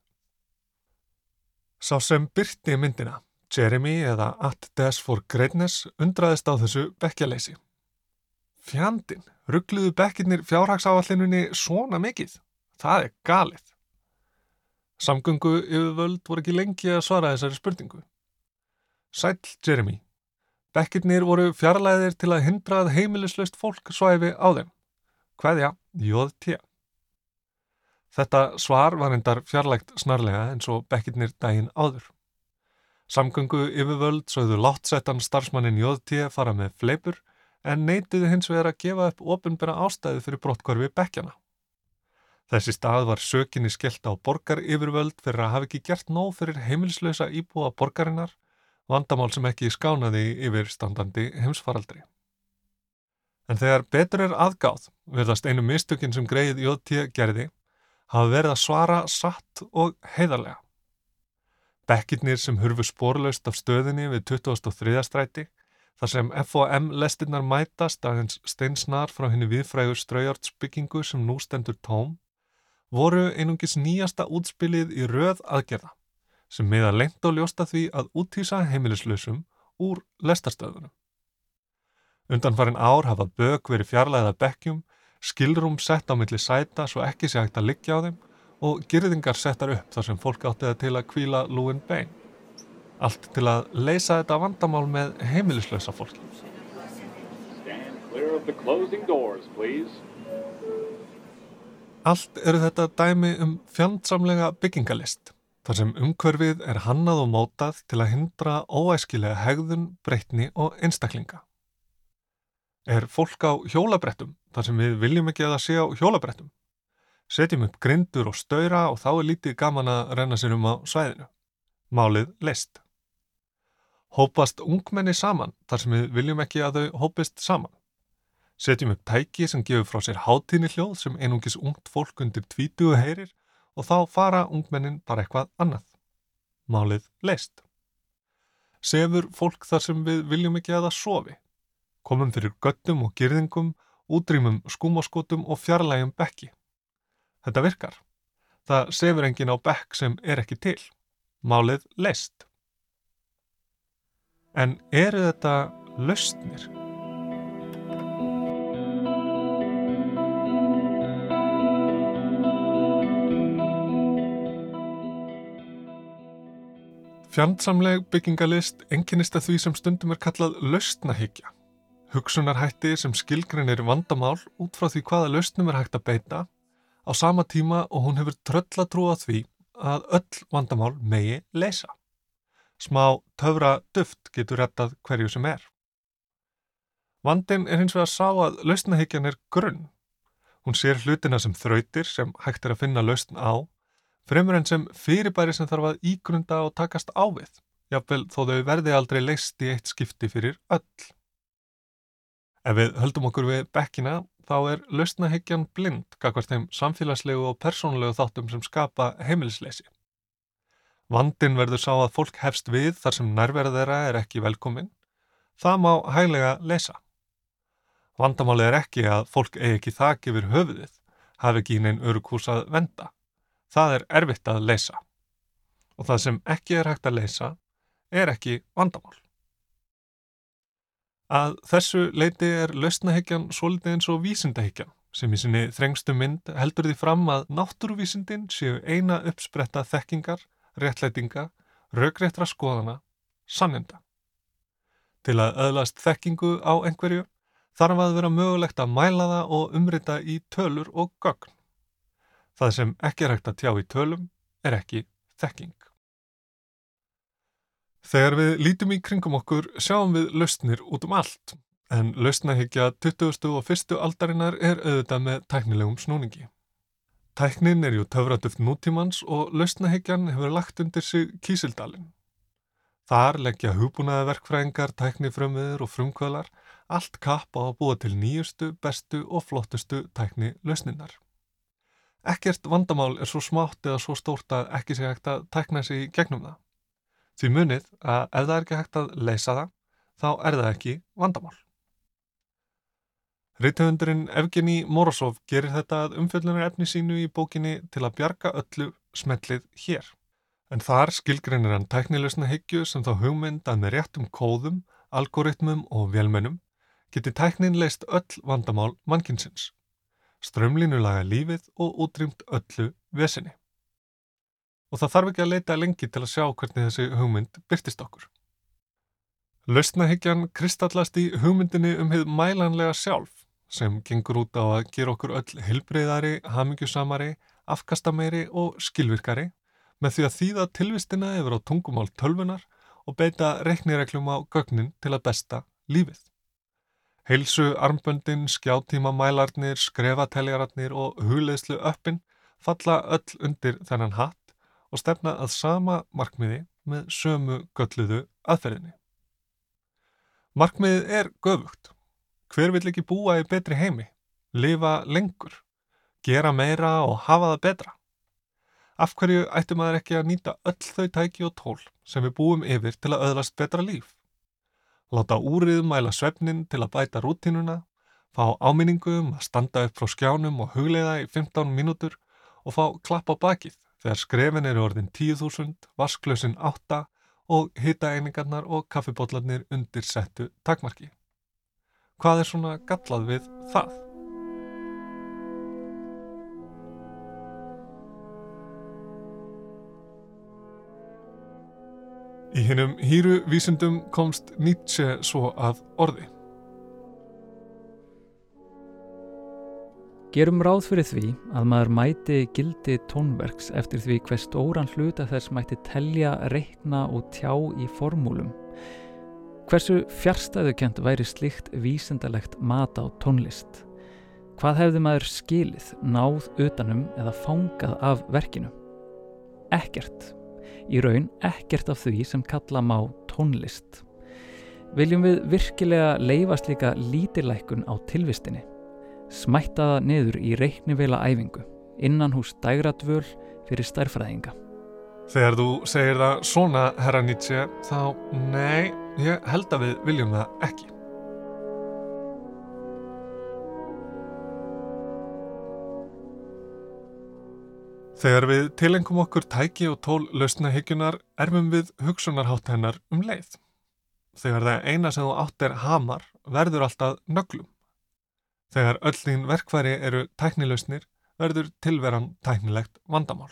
Sá sem byrti myndina, Jeremy eða At Des for Greatness, undraðist á þessu bekkjaleysi. Fjandin, ruggluðu bekkirnir fjárhagsáallinunni svona mikið? Það er galið. Samgöngu yfirvöld voru ekki lengi að svara þessari spurningu. Sæl Jeremy, bekkirnir voru fjarlæðir til að hindrað heimilislaust fólk svæfi á þeim. Hvaðja, jóð tíu. Þetta svar var endar fjarlægt snarlega eins og bekkirnir daginn áður. Samgöngu yfirvöld sögðu láttsettan starfsmannin Jóðtíð fara með fleipur en neitiði hins vegar að gefa upp ofinbæra ástæði fyrir brottkvarfi bekkjana. Þessi stað var sökinni skellt á borgar yfirvöld fyrir að hafa ekki gert nóg fyrir heimilslösa íbúa borgarinnar, vandamál sem ekki skánaði yfir standandi heimsfaraldri. En þegar betur er aðgáð, verðast einu mistökinn sem greið J.T. gerði, hafa verið að svara satt og heiðarlega. Bekkirnir sem hurfu spórlaust af stöðinni við 2003. stræti, þar sem F.O.M. lestinnar mætast aðeins steinsnar frá henni viðfrægur straujartsbyggingu sem nú stendur tóm, voru einungis nýjasta útspilið í röð aðgerða, sem meða lengt og ljósta því að útýsa heimilislausum úr lestastöðunum. Undanfarin ár hafa bög verið fjarlæða bekkjum, skilrum sett á milli sæta svo ekki sé hægt að liggja á þeim og girðingar settar upp þar sem fólk átti það til að kvíla lúin bein. Allt til að leysa þetta vandamál með heimilislösa fólki. Doors, Allt eru þetta dæmi um fjandsamlega byggingalist, þar sem umhverfið er hannað og mótað til að hindra óæskilega hegðun, breytni og einstaklinga. Er fólk á hjólabrettum þar sem við viljum ekki að það sé á hjólabrettum? Setjum upp grindur og stöyra og þá er lítið gaman að renna sér um á svæðinu. Málið leist. Hópast ungmenni saman þar sem við viljum ekki að þau hópist saman. Setjum upp tæki sem gefur frá sér hátíni hljóð sem einungis ungt fólk undir tvítugu heyrir og þá fara ungmennin bara eitthvað annað. Málið leist. Sefur fólk þar sem við viljum ekki að það sofi. Komum fyrir göttum og girðingum, útrýmum skúmaskotum og fjarlægjum bekki. Þetta virkar. Það sefur engin á bekk sem er ekki til. Málið leist. En eru þetta lausnir? Fjandsamleg byggingalist enginnist að því sem stundum er kallað lausnahyggja. Hugsunarhætti sem skilgrinir vandamál út frá því hvaða lausnum er hægt að beita á sama tíma og hún hefur tröllatrú á því að öll vandamál megi leysa. Smá töfra duft getur rettað hverju sem er. Vandin er hins vegar að sá að lausnahyggjan er grunn. Hún sér hlutina sem þrautir sem hægt er að finna lausn á, fremur enn sem fyrirbæri sem þarf að ígrunda og takast ávið, jáfnvel þó þau verði aldrei leist í eitt skipti fyrir öll. Ef við höldum okkur við bekkina þá er lausnahyggjan blind kakvart þeim samfélagslegu og persónulegu þáttum sem skapa heimilisleysi. Vandin verður sá að fólk hefst við þar sem nærverð þeirra er ekki velkomin. Það má hæglega leysa. Vandamálið er ekki að fólk eigi ekki þak yfir höfuðið, hafi ekki í neinn örukús að venda. Það er erfitt að leysa. Og það sem ekki er hægt að leysa er ekki vandamál. Að þessu leiti er lausnahyggjan svolítið eins og vísindahyggjan sem í sinni þrengstu mynd heldur því fram að náttúruvísindin séu eina uppspretta þekkingar, réttlætinga, raugréttra skoðana, sannenda. Til að öðlast þekkingu á einhverju þarf að vera mögulegt að mæla það og umrita í tölur og gögn. Það sem ekki er hægt að tjá í tölum er ekki þekking. Þegar við lítum í kringum okkur sjáum við lausnir út um allt, en lausnahyggja 20. og 1. aldarinnar er auðvitað með tæknilegum snúningi. Tæknin er jú töfraduft nútímans og lausnahyggjan hefur lagt undir sig kísildalinn. Þar leggja hugbúnaða verkfræðingar, tæknifrömmiður og frumkvölar allt kapp á að búa til nýjustu, bestu og flottustu tækni lausninnar. Ekkert vandamál er svo smátt eða svo stórt að ekki sé hægt að tækna sig gegnum það. Því munið að ef það er ekki hægt að leysa það, þá er það ekki vandamál. Rítuhundurinn Evgeni Morozov gerir þetta að umfjöldunar efni sínu í bókinni til að bjarga öllu smellið hér. En þar skilgrinir hann tæknilegsna hyggju sem þá hugmynd að með réttum kóðum, algoritmum og velmennum geti tæknin leist öll vandamál mannkinsins, strömlínulaga lífið og útrýmt öllu vesinni og það þarf ekki að leita lengi til að sjá hvernig þessi hugmynd byrtist okkur. Lausnahyggjan kristallast í hugmyndinni um heið mælanlega sjálf sem gengur út á að gera okkur öll hilbreyðari, hamingjusamari, afkastameiri og skilvirkari með því að þýða tilvistina yfir á tungumál tölvunar og beita reiknireglum á gögnin til að besta lífið. Heilsu, armböndin, skjáttíma mælarnir, skrefateljararnir og hugleðslu öppin falla öll undir þennan hatt og stefna að sama markmiði með sömu gölluðu aðferðinni. Markmiðið er göfugt. Hver vill ekki búa í betri heimi? Lifa lengur? Gera meira og hafa það betra? Af hverju ættum maður ekki að nýta öll þau tæki og tól sem við búum yfir til að öðlast betra líf? Láta úrið mæla svefnin til að bæta rútinuna, fá áminningum að standa upp frá skjánum og hugleiða í 15 mínútur og fá klapp á bakið þegar skrefin eru orðin 10.000, vasklösin 8 og hitaeiningarnar og kaffibotlarnir undir settu takmarki. Hvað er svona gallað við það? Í hennum hýru vísundum komst Nietzsche svo að orði. Gerum ráð fyrir því að maður mæti gildi tónverks eftir því hver stóran hluta þess mætti telja, reikna og tjá í formúlum. Hversu fjärstæðukent væri slikt vísendalegt mat á tónlist? Hvað hefði maður skilið, náð utanum eða fangað af verkinu? Ekkert. Í raun ekkert af því sem kalla má tónlist. Viljum við virkilega leifast líka lítilækun á tilvistinni? smætta það niður í reiknivela æfingu innan hús dægradvöl fyrir stærfræðinga. Þegar þú segir það svona, herra Nietzsche, þá nei, ég held að við viljum það ekki. Þegar við tilengum okkur tæki og tól lausnahygjunar erfum við hugsunarhátt hennar um leið. Þegar það eina sem þú átt er hamar verður alltaf nöglum. Þegar öll þín verkværi eru tæknilausnir verður tilveran tæknilegt vandamál.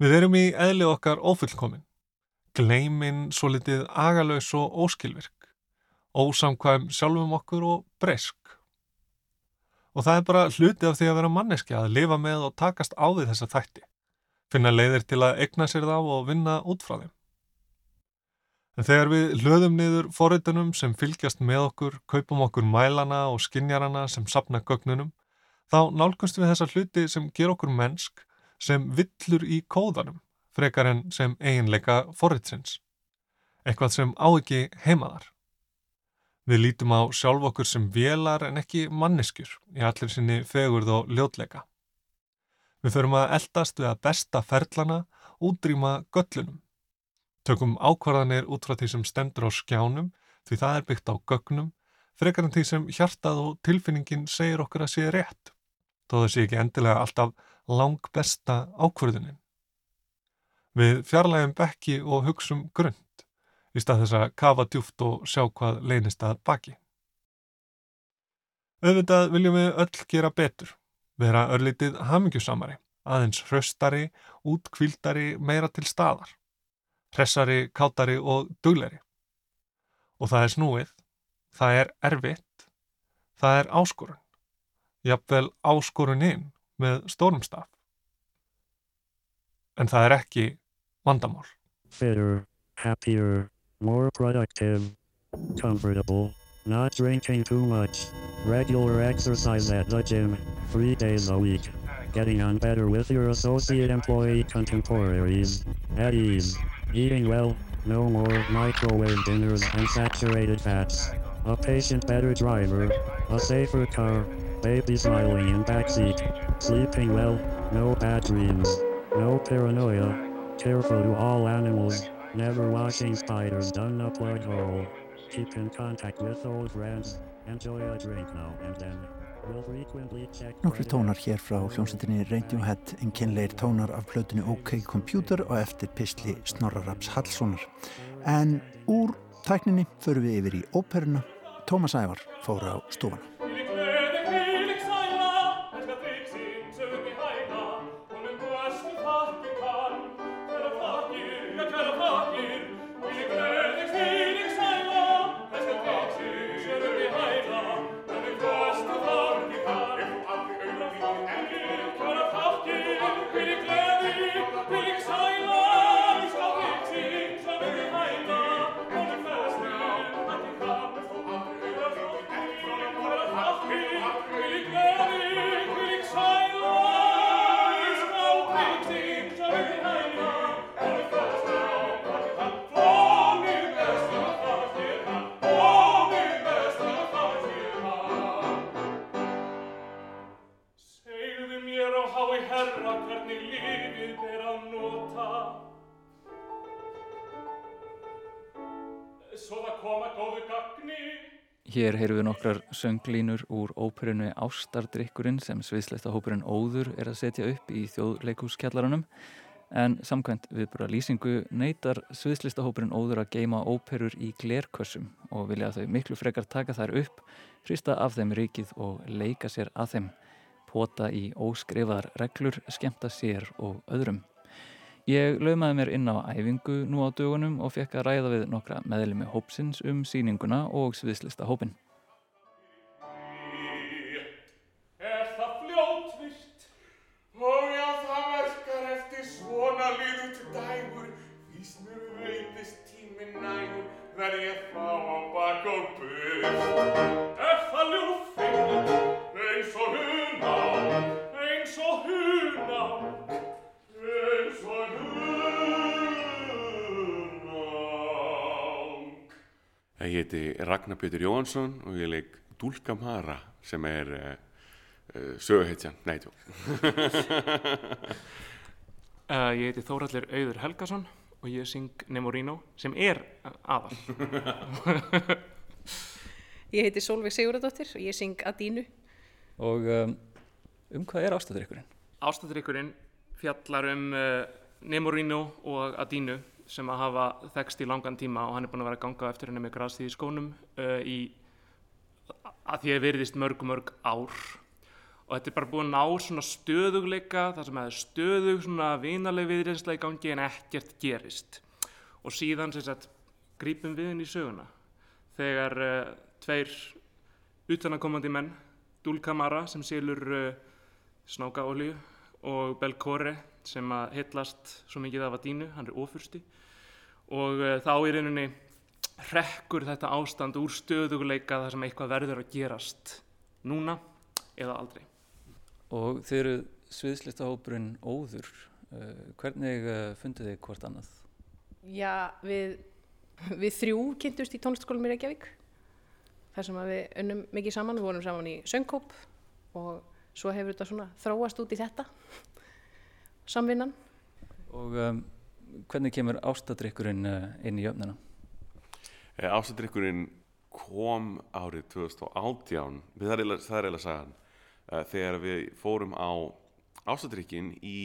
Við erum í eðli okkar ofullkomin, gleiminn svo litið agalauðs og óskilvirk, ósamkvæm sjálfum okkur og breysk. Og það er bara hluti af því að vera manneski að lifa með og takast á því þessa þætti, finna leiðir til að egna sér þá og vinna út frá þeim. En þegar við hlöðum niður forritunum sem fylgjast með okkur, kaupum okkur mælana og skinjarana sem sapna gögnunum, þá nálgumst við þessa hluti sem ger okkur mennsk sem villur í kóðanum, frekar en sem eiginleika forritsins. Eitthvað sem á ekki heimaðar. Við lítum á sjálf okkur sem velar en ekki manneskjur í allir sinni fegurð og ljótleika. Við förum að eldast við að besta ferlana útrýma göllunum Tökum ákvarðanir út frá því sem stendur á skjánum því það er byggt á gögnum frekar en því sem hjartað og tilfinningin segir okkur að sé rétt þó það sé ekki endilega alltaf lang besta ákvarðunin. Við fjarlægum bekki og hugsum grund í stað þess að kafa djúft og sjá hvað leynist að baki. Öðvitað viljum við öll gera betur, vera örlítið hamingjusamari, aðeins hraustari, útkvildari, meira til staðar hressari, kátari og dugleri. Og það er snúið, það er erfitt, það er áskorun. Jafnvel áskoruninn með stórum staf. En það er ekki vandamál. Better, happier, more productive, comfortable, not drinking too much, regular exercise at the gym, three days a week, getting on better with your associate employee contemporaries, at ease. Eating well, no more microwave dinners and saturated fats. A patient better driver, a safer car, baby smiling in backseat, sleeping well, no bad dreams, no paranoia, careful to all animals, never washing spiders down a plug hole, keep in contact with old friends, enjoy a drink now and then. Nokkri tónar hér frá hljómsveitinni Radiohead en kynleir tónar af plötunni OK Computer og eftir pistli Snorraraps Hallssonar. En úr tækninni förum við yfir í óperuna. Tómas Ævar fór á stofana. Nokkrar sönglínur úr óperinu Ástardrykkurinn sem sviðsleista hópurinn Óður er að setja upp í þjóðleikúskjallaranum en samkvæmt viðbúra lýsingu neytar sviðslista hópurinn Óður að geima óperur í glerkössum og vilja að þau miklu frekar taka þær upp, hrista af þeim rikið og leika sér að þeim, pota í óskrifaðar reglur, skemta sér og öðrum. Ég lögmaði mér inn á æfingu nú á dögunum og fekk að ræða við nokkra meðlemi hópsins um síninguna og sviðslista hópin. Ragnar Pétur Jóhansson og ég leik Dúlka Mara sem er uh, uh, söguhetjan, nei tjó. Uh, ég heiti Þóraldur Auður Helgason og ég syng Nemorino sem er aðal. Ég heiti Solveig Sigurðardóttir og ég syng Adínu. Og um, um hvað er ástæðurikkurinn? Ástæðurikkurinn fjallar um uh, Nemorino og Adínu sem að hafa þekst í langan tíma og hann er búin að vera að ganga eftir henni með grasið í skónum uh, í að því að veriðist mörg mörg ár. Og þetta er bara búin að ná svona stöðugleika þar sem það er stöðug svona vinaleg viðreynsla í gangi en ekkert gerist. Og síðan sem sagt grípum við inn í söguna. Þegar uh, tveir utanakomandi menn Dúlkamara sem selur uh, snákaolíu og Belkore sem að hillast svo mikið af að dínu, hann er ofursti og uh, þá í rauninni rekkur þetta ástand úr stöðuguleika þar sem eitthvað verður að gerast núna eða aldrei. Og þeir eru sviðslistahópurinn Óður. Uh, hvernig uh, fundið þið hvort annað? Já, við, við þrjú kynntumst í tónlistaskólum í Reykjavík. þar sem að við unnum mikið saman, við vorum saman í söngkóp og svo hefur þetta svona þróast út í þetta samvinnan. Og um, hvernig kemur ástadrykkurinn uh, inn í jöfnina? Ástadrykkurinn kom árið 2018, það er eiginlega, það er sagan, uh, þegar við fórum á ástadrykkin í,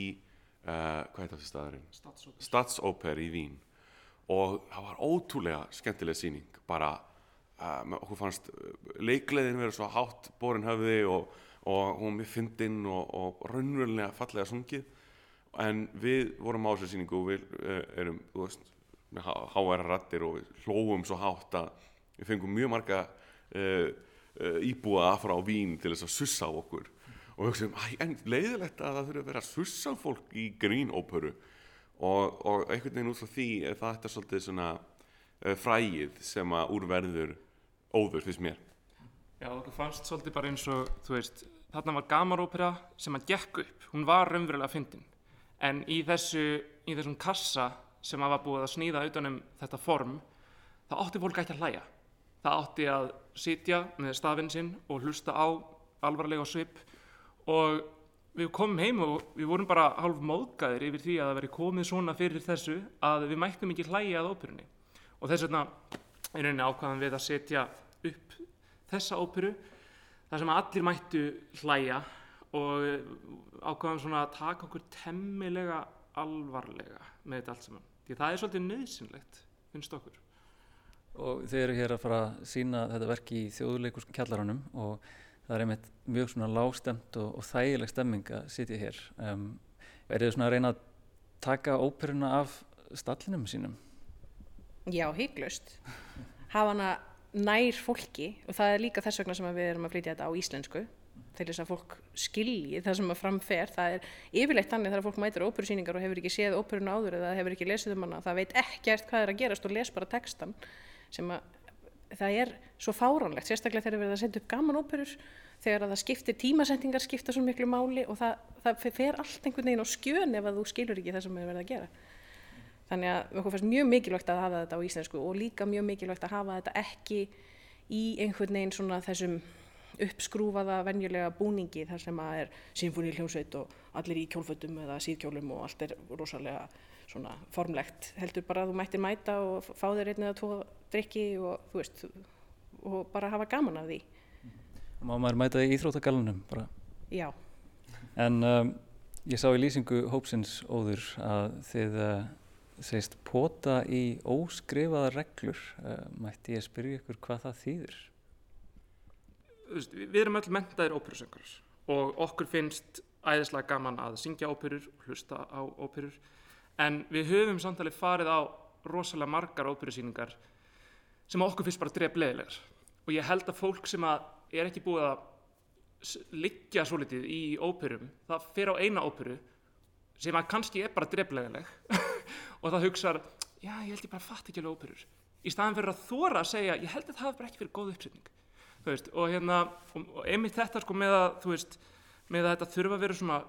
uh, hvað heit þessi staðurinn? Stadsóper. Í Vín og það var ótrúlega skemmtileg síning, bara uh, okkur fannst leikleðin verið svo hátt borin höfði og, og hún við fyndinn og, og raunverulega fallega sungið en við vorum á þessu síningu og við uh, erum, þú veist, með háæra rattir og við hlóum svo hátt að við fengum mjög marga uh, uh, íbúa frá Vín til þess að sussa á okkur. Og við hugsaum, en leiðilegt að það þurfi að vera að sussa fólk í grínóperu. Og, og einhvern veginn út frá því er það þetta svolítið svona uh, frægið sem að úrverður óður fyrst mér. Já, okkur fannst svolítið bara eins og, þú veist, þarna var gamarópera sem að gekk upp, hún var raunverulega fyndin en í, þessu, í þessum kassa sem var búið að snýða utanum þetta form, það átti fólk ekki að hlæja. Það átti að sitja með stafinn sinn og hlusta á alvarlega svip og við komum heim og við vorum bara hálf móðgæðir yfir því að það veri komið svona fyrir þessu að við mættum ekki hlæja að óperunni. Og þess vegna er rauninni ákvaðan við að setja upp þessa óperu þar sem allir mættu hlæja og ákvaðan svona að taka okkur temmilega alvarlega með þetta allt saman. Því það er svolítið nöðsynlegt, finnst okkur. Og þeir eru hér að fara að sína þetta verki í þjóðuleikus kjallaranum og það er einmitt mjög svona lágstemt og, og þægileg stemming að sitja hér. Um, er þið svona að reyna að taka óperuna af stallinum sínum? Já, hygglust. Hafa hana nær fólki og það er líka þess vegna sem við erum að flytja þetta á íslensku til þess að fólk skilji það sem að framfer. Það er yfirleitt þannig þegar fólk mætir óperusýningar og hefur ekki séð óperuna áður eða hefur ekki lesið um hana. Það veit ekkert hvað er að gerast og les bara textan sem að það er svo fáránlegt, sérstaklega þegar við erum að senda upp gaman óperur þegar að það skiptir tímasendingar skipta svo miklu máli og það, það fer allt einhvern veginn á skjön ef að þú skilur ekki það sem er verið að gera. Þannig að okkur fannst mjög mikilvægt að hafa þetta á íslensku og líka mjög mikilvægt að hafa þetta ekki í einhvern veginn svona þessum uppskrúfaða venjulega búningi þar sem að er symfóníuljónsveit og allir í kjólfötum eða síðkjólum og allt er rosalega svona formlegt heldur bara að þú mættir mæta og fá þér einn eða tvo drikki og þú veist og bara hafa gaman af því Má maður mæta í Íþróttagalunum bara já, En um, ég sá í lýsingu hópsins óður að þið uh, segist pota í óskrifaða reglur. Uh, mætti ég spyrja ykkur hvað það þýðir? Veist, við erum öll mentaðir óperusöngur og okkur finnst æðislega gaman að syngja óperur og hlusta á óperur. En við höfum samtalið farið á rosalega margar óperusýningar sem okkur finnst bara drefleðilegar og ég held að fólk sem að er ekki búið að liggja svo litið í óperum það fer á eina óperu sem að kannski er bara drefleðileg og það hugsar já ég held ég bara fatt ekki alveg óperur. Í staðan fyrir að þóra að segja ég held að það hafi bara ekki verið góð uppsetning veist, og hérna og, og einmitt þetta sko með að þú veist, með að þetta þurfa að vera svona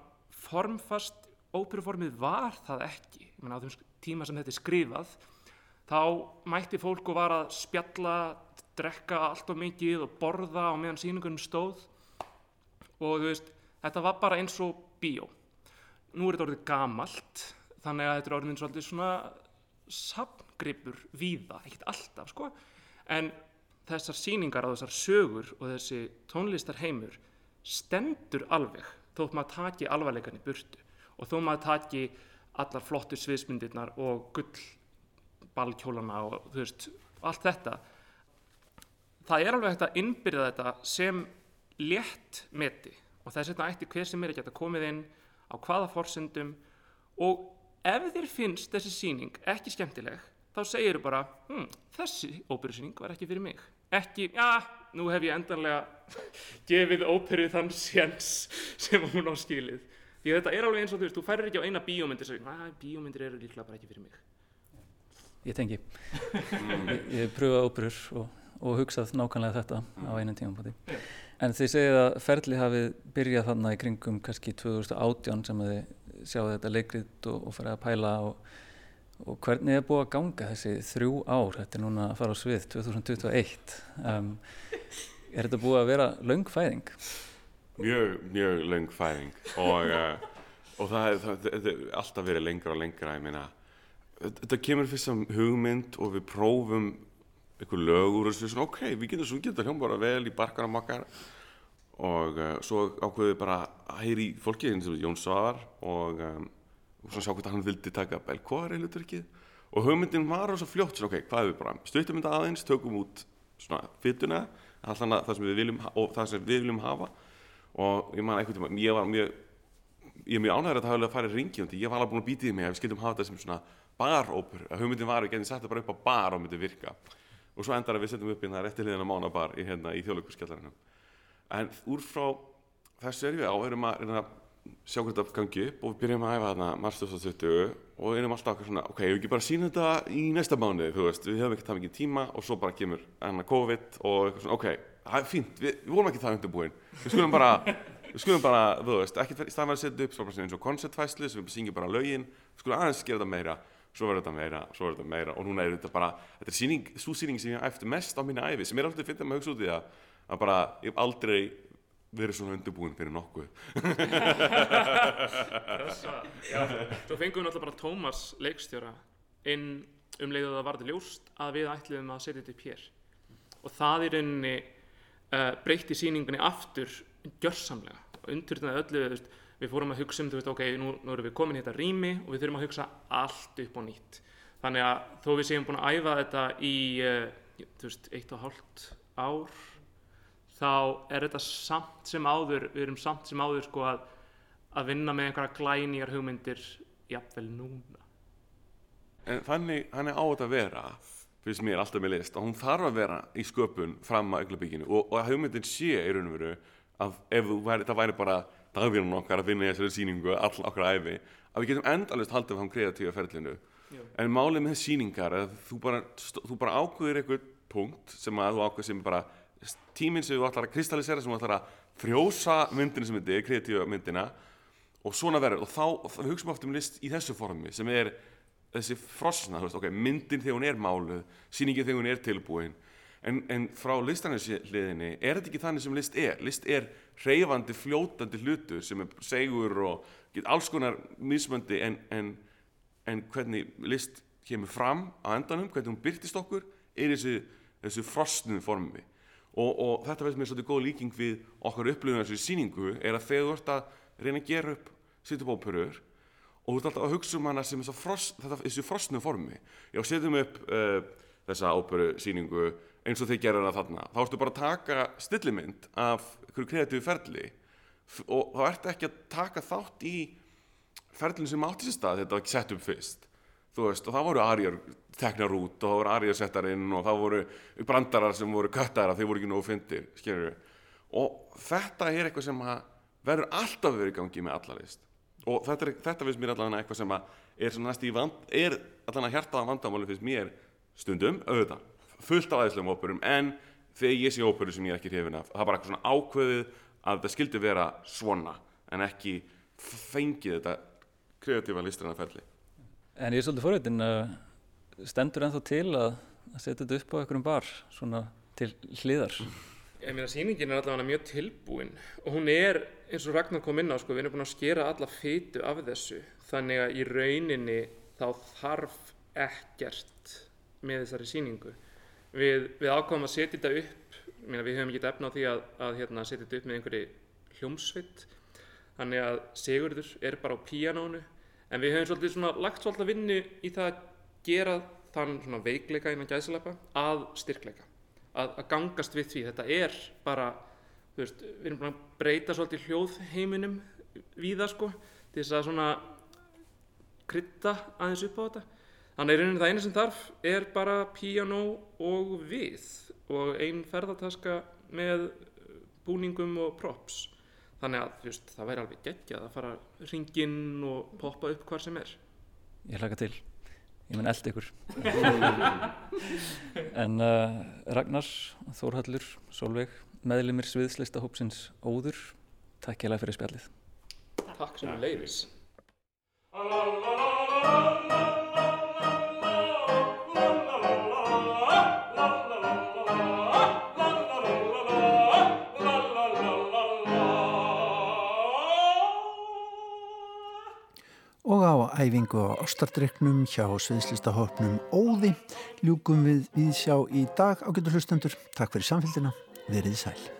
formfast óperuformið var það ekki. Ég meina á þeim tíma sem þetta er skrifað þá mætti fólk og var að spjalla drekka allt of mikið og borða á meðan sýningunum stóð. Og þú veist, þetta var bara eins og bíó. Nú er þetta orðið gamalt þannig að þetta er orðin svolítið svona safngripur víða, ekkert alltaf sko. En þessar sýningar á þessar sögur og þessi tónlistarheimur stendur alveg þótt maður taki alvarleikan í burtu. Og þó maður taki allar flottu sviðsmyndirnar og gull ballkjólana og þú veist allt þetta það er alveg hægt að innbyrða þetta sem létt meti. Og þess vegna ætti hver sem er að geta komið inn á hvaða forsendum. Og ef þér finnst þessi sýning ekki skemmtileg þá segir bara hm, þessi óperusýning var ekki fyrir mig ekki, já, nú hef ég endanlega gefið óperu þann séns sem hún á skilið því þetta er alveg eins og þú veist, þú færir ekki á eina bíómyndir sem, að bíómyndir eru líklega bara ekki fyrir mig Ég tengi. ég, ég pröfa óperur og, og hugsað nákvæmlega þetta á einum tímafóti. En þið segið að ferli hafið byrjað þarna í kringum kannski 2018 sem að þið sjáðu þetta leikrit og, og farið að pæla og, og hvernig er búið að ganga þessi þrjú ár, þetta er núna að fara á svið 2021. Um, er þetta búið að vera löng fæðing? mjög, mjög löng fæðing. Og, uh, og það er alltaf verið lengra og lengra ég meina, þetta kemur fyrst sem hugmynd og við prófum einhver lög úr þessu. Svona, ok, við getum sungið þetta hljóma bara vel í barkanum okkar. Og uh, svo ákveðum við bara að heyri í fólki eins og Jón Svavar. Og, um, og svona sjá hvort hann vildi taka belkóari hlutverkið og hugmyndin var rosa fljótt svona, ok, hvað er við bara stuttum þetta aðeins, tökum út svona fytuna, allan að það sem við viljum og það sem við viljum hafa. Og ég man einhvern tíma, ég var mjög ég er mjög ánægður að það hefði farið ringi og ég var alveg búin að býta í mig að við skildum hafa þetta sem svona barópur, að hugmyndin var að við getum sett það bara upp á bar og myndi virka. Og svo endar að við setjum upp í það réttilegina mánabar í, hérna, í þjóðleikurskjallarinum en úr frá þessu erum við á erum að að sjá hvernig þetta gangi upp og við byrjum að æfa þarna mars 2020 og erum alltaf okkur svona ok, við ekki bara sína þetta í næsta mánuði þú veist, við höfum ekki það mikið tíma og svo bara kemur enna COVID og eitthvað svona, ok, það er fínt, við, við vorum ekki það undirbúin. Við skulum bara, við skulum bara, þú veist, ekki staðan að setja upp svo bara eins og koncertfæslu sem við syngjum bara lögin, við skulum aðeins gera þetta meira svo verður þetta meira, svo verður þetta meira og núna er þetta bara, þetta er svo síning sem ég eftir mest á minni æfi, sem er alltaf fyrir að hugsa út í það að bara, ég hef aldrei verið svona undirbúin fyrir nokkuð. Svo fengum við náttúrulega bara Tómas leikstjóra inn um leiðu það varði ljóst að við ætluðum að setja þetta upp hér. Og það í rauninni uh, breytti sýningunni aftur gjörsamlega. Undurnaði öllu, þú veist, við fórum að hugsa um, þú veist, ok, nú, nú erum við komin í þetta rými og við þurfum að hugsa allt upp á nýtt. Þannig að þó við séum búin að æfa þetta í, uh, þú veist, eitt og hálft ár, þá er þetta samt sem áður, við erum samt sem áður sko að að vinna með einhverja glænýjar hugmyndir jafnvel núna en þannig, þannig á þetta að vera finnst mér alltaf með list að hún þarf að vera í sköpun fram að augnabygginu og, og að hugmyndin sé í raun og veru að ef væri, það væri bara dagvinnan okkar að vinna í þessari sýningu all okkar æfi, að við getum endalist haldið frá kreatífa ferlinu Já. en málið með sýningar er að þú bara, þú bara ákveðir eitthvað punkt sem að þú ákveð sem bara tíminn sem þú ætlar að kristallisera sem þú ætlar að frjósa myndina sem þetta er, kreatífa myndina og svona verður. Og þá, þá hugsaum við oft um list í þessu formi sem er þessi frosna, veist, ok, myndin þegar hún er máluð, sýningin þegar hún er tilbúin. En, en frá listanarliðinni er þetta ekki þannig sem list er? List er hreyfandi, fljótandi hlutur sem er segur og get alls konar mismöndi en, en, en hvernig list kemur fram á endanum, hvernig hún byrtist okkur er þessu, þessu frosnu formi og, og þetta veist mér svolítið góð líking við okkar upplifinu þessu síningu er að þegar þú ert að reyna að gera upp sýtubópurur og þú ert alltaf að hugsa um hana sem frost, þetta, þessu frosnu formi. Já, setjum upp uh, þessa óperu síningu eins og þeir gera það þarna. Þá ertu bara að taka stillimynd af hverju kreatífi ferli og þá ertu ekki að taka þátt í ferlinu sem átti sér stað þetta var ekki sett upp fyrst. Veist, og það voru ariðar teknar út og það voru ariðar settar inn og það voru brandarar sem voru köttar að þeir voru ekki nógu fyndir skilur. og þetta er eitthvað sem verður alltaf verið í gangi með allarist og þetta, þetta finnst mér allavega eitthvað sem er næst í vand, er allavega hjartaða vandamáli finnst mér stundum auðvitað, fullt af aðeinslegum óperum en þegar ég sé óperu sem ég er ekki hrifin af það er bara eitthvað svona ákveðið að það skildi vera svona en ekki fengið þetta kreatífa listræna ferli En ég er svolítið forveitin að stendur ennþá til að, að setja þetta upp á einhverjum bar svona til hliðar. Ég meina síningin er allavega mjög tilbúin og hún er eins og Ragnar kom inn á sko, við erum búin að skera alla fytu af þessu. Þannig að í rauninni þá þarf ekkert með þessari síningu við, við ákváðum að setja þetta upp meina, við höfum ekki efna á því að, að hérna, setja þetta upp með einhverju hljómsvitt þannig að Sigurður er bara á píanónu en við höfum svolítið svona lagt svolítið vinnu í það að gera þann veikleika innan gæðslepa að styrkleika að, að gangast við því. Þetta er bara veist, við erum bara að breyta svolítið hljóðheiminum við það sko til þess að svona krytta aðeins upp á þetta. Þannig er einhvern veginn það eina sem þarf er bara piano og við og einn ferðartaska með búningum og props. Þannig að just, það væri alveg geggjað að fara ringinn og poppa upp hvar sem er. Ég hlaka til ég menn eld ykkur. En uh, Ragnar Þórhallur, Solveig meðlumir sviðslista hópsins Óður takk ég lega fyrir spjallið. Takk sem er leiðis æfingu á ástardryknum hjá sviðslistahopnum Óði ljúkum við við sjá í dag ágættur hlustendur. Takk fyrir samfélgina, verið sæl.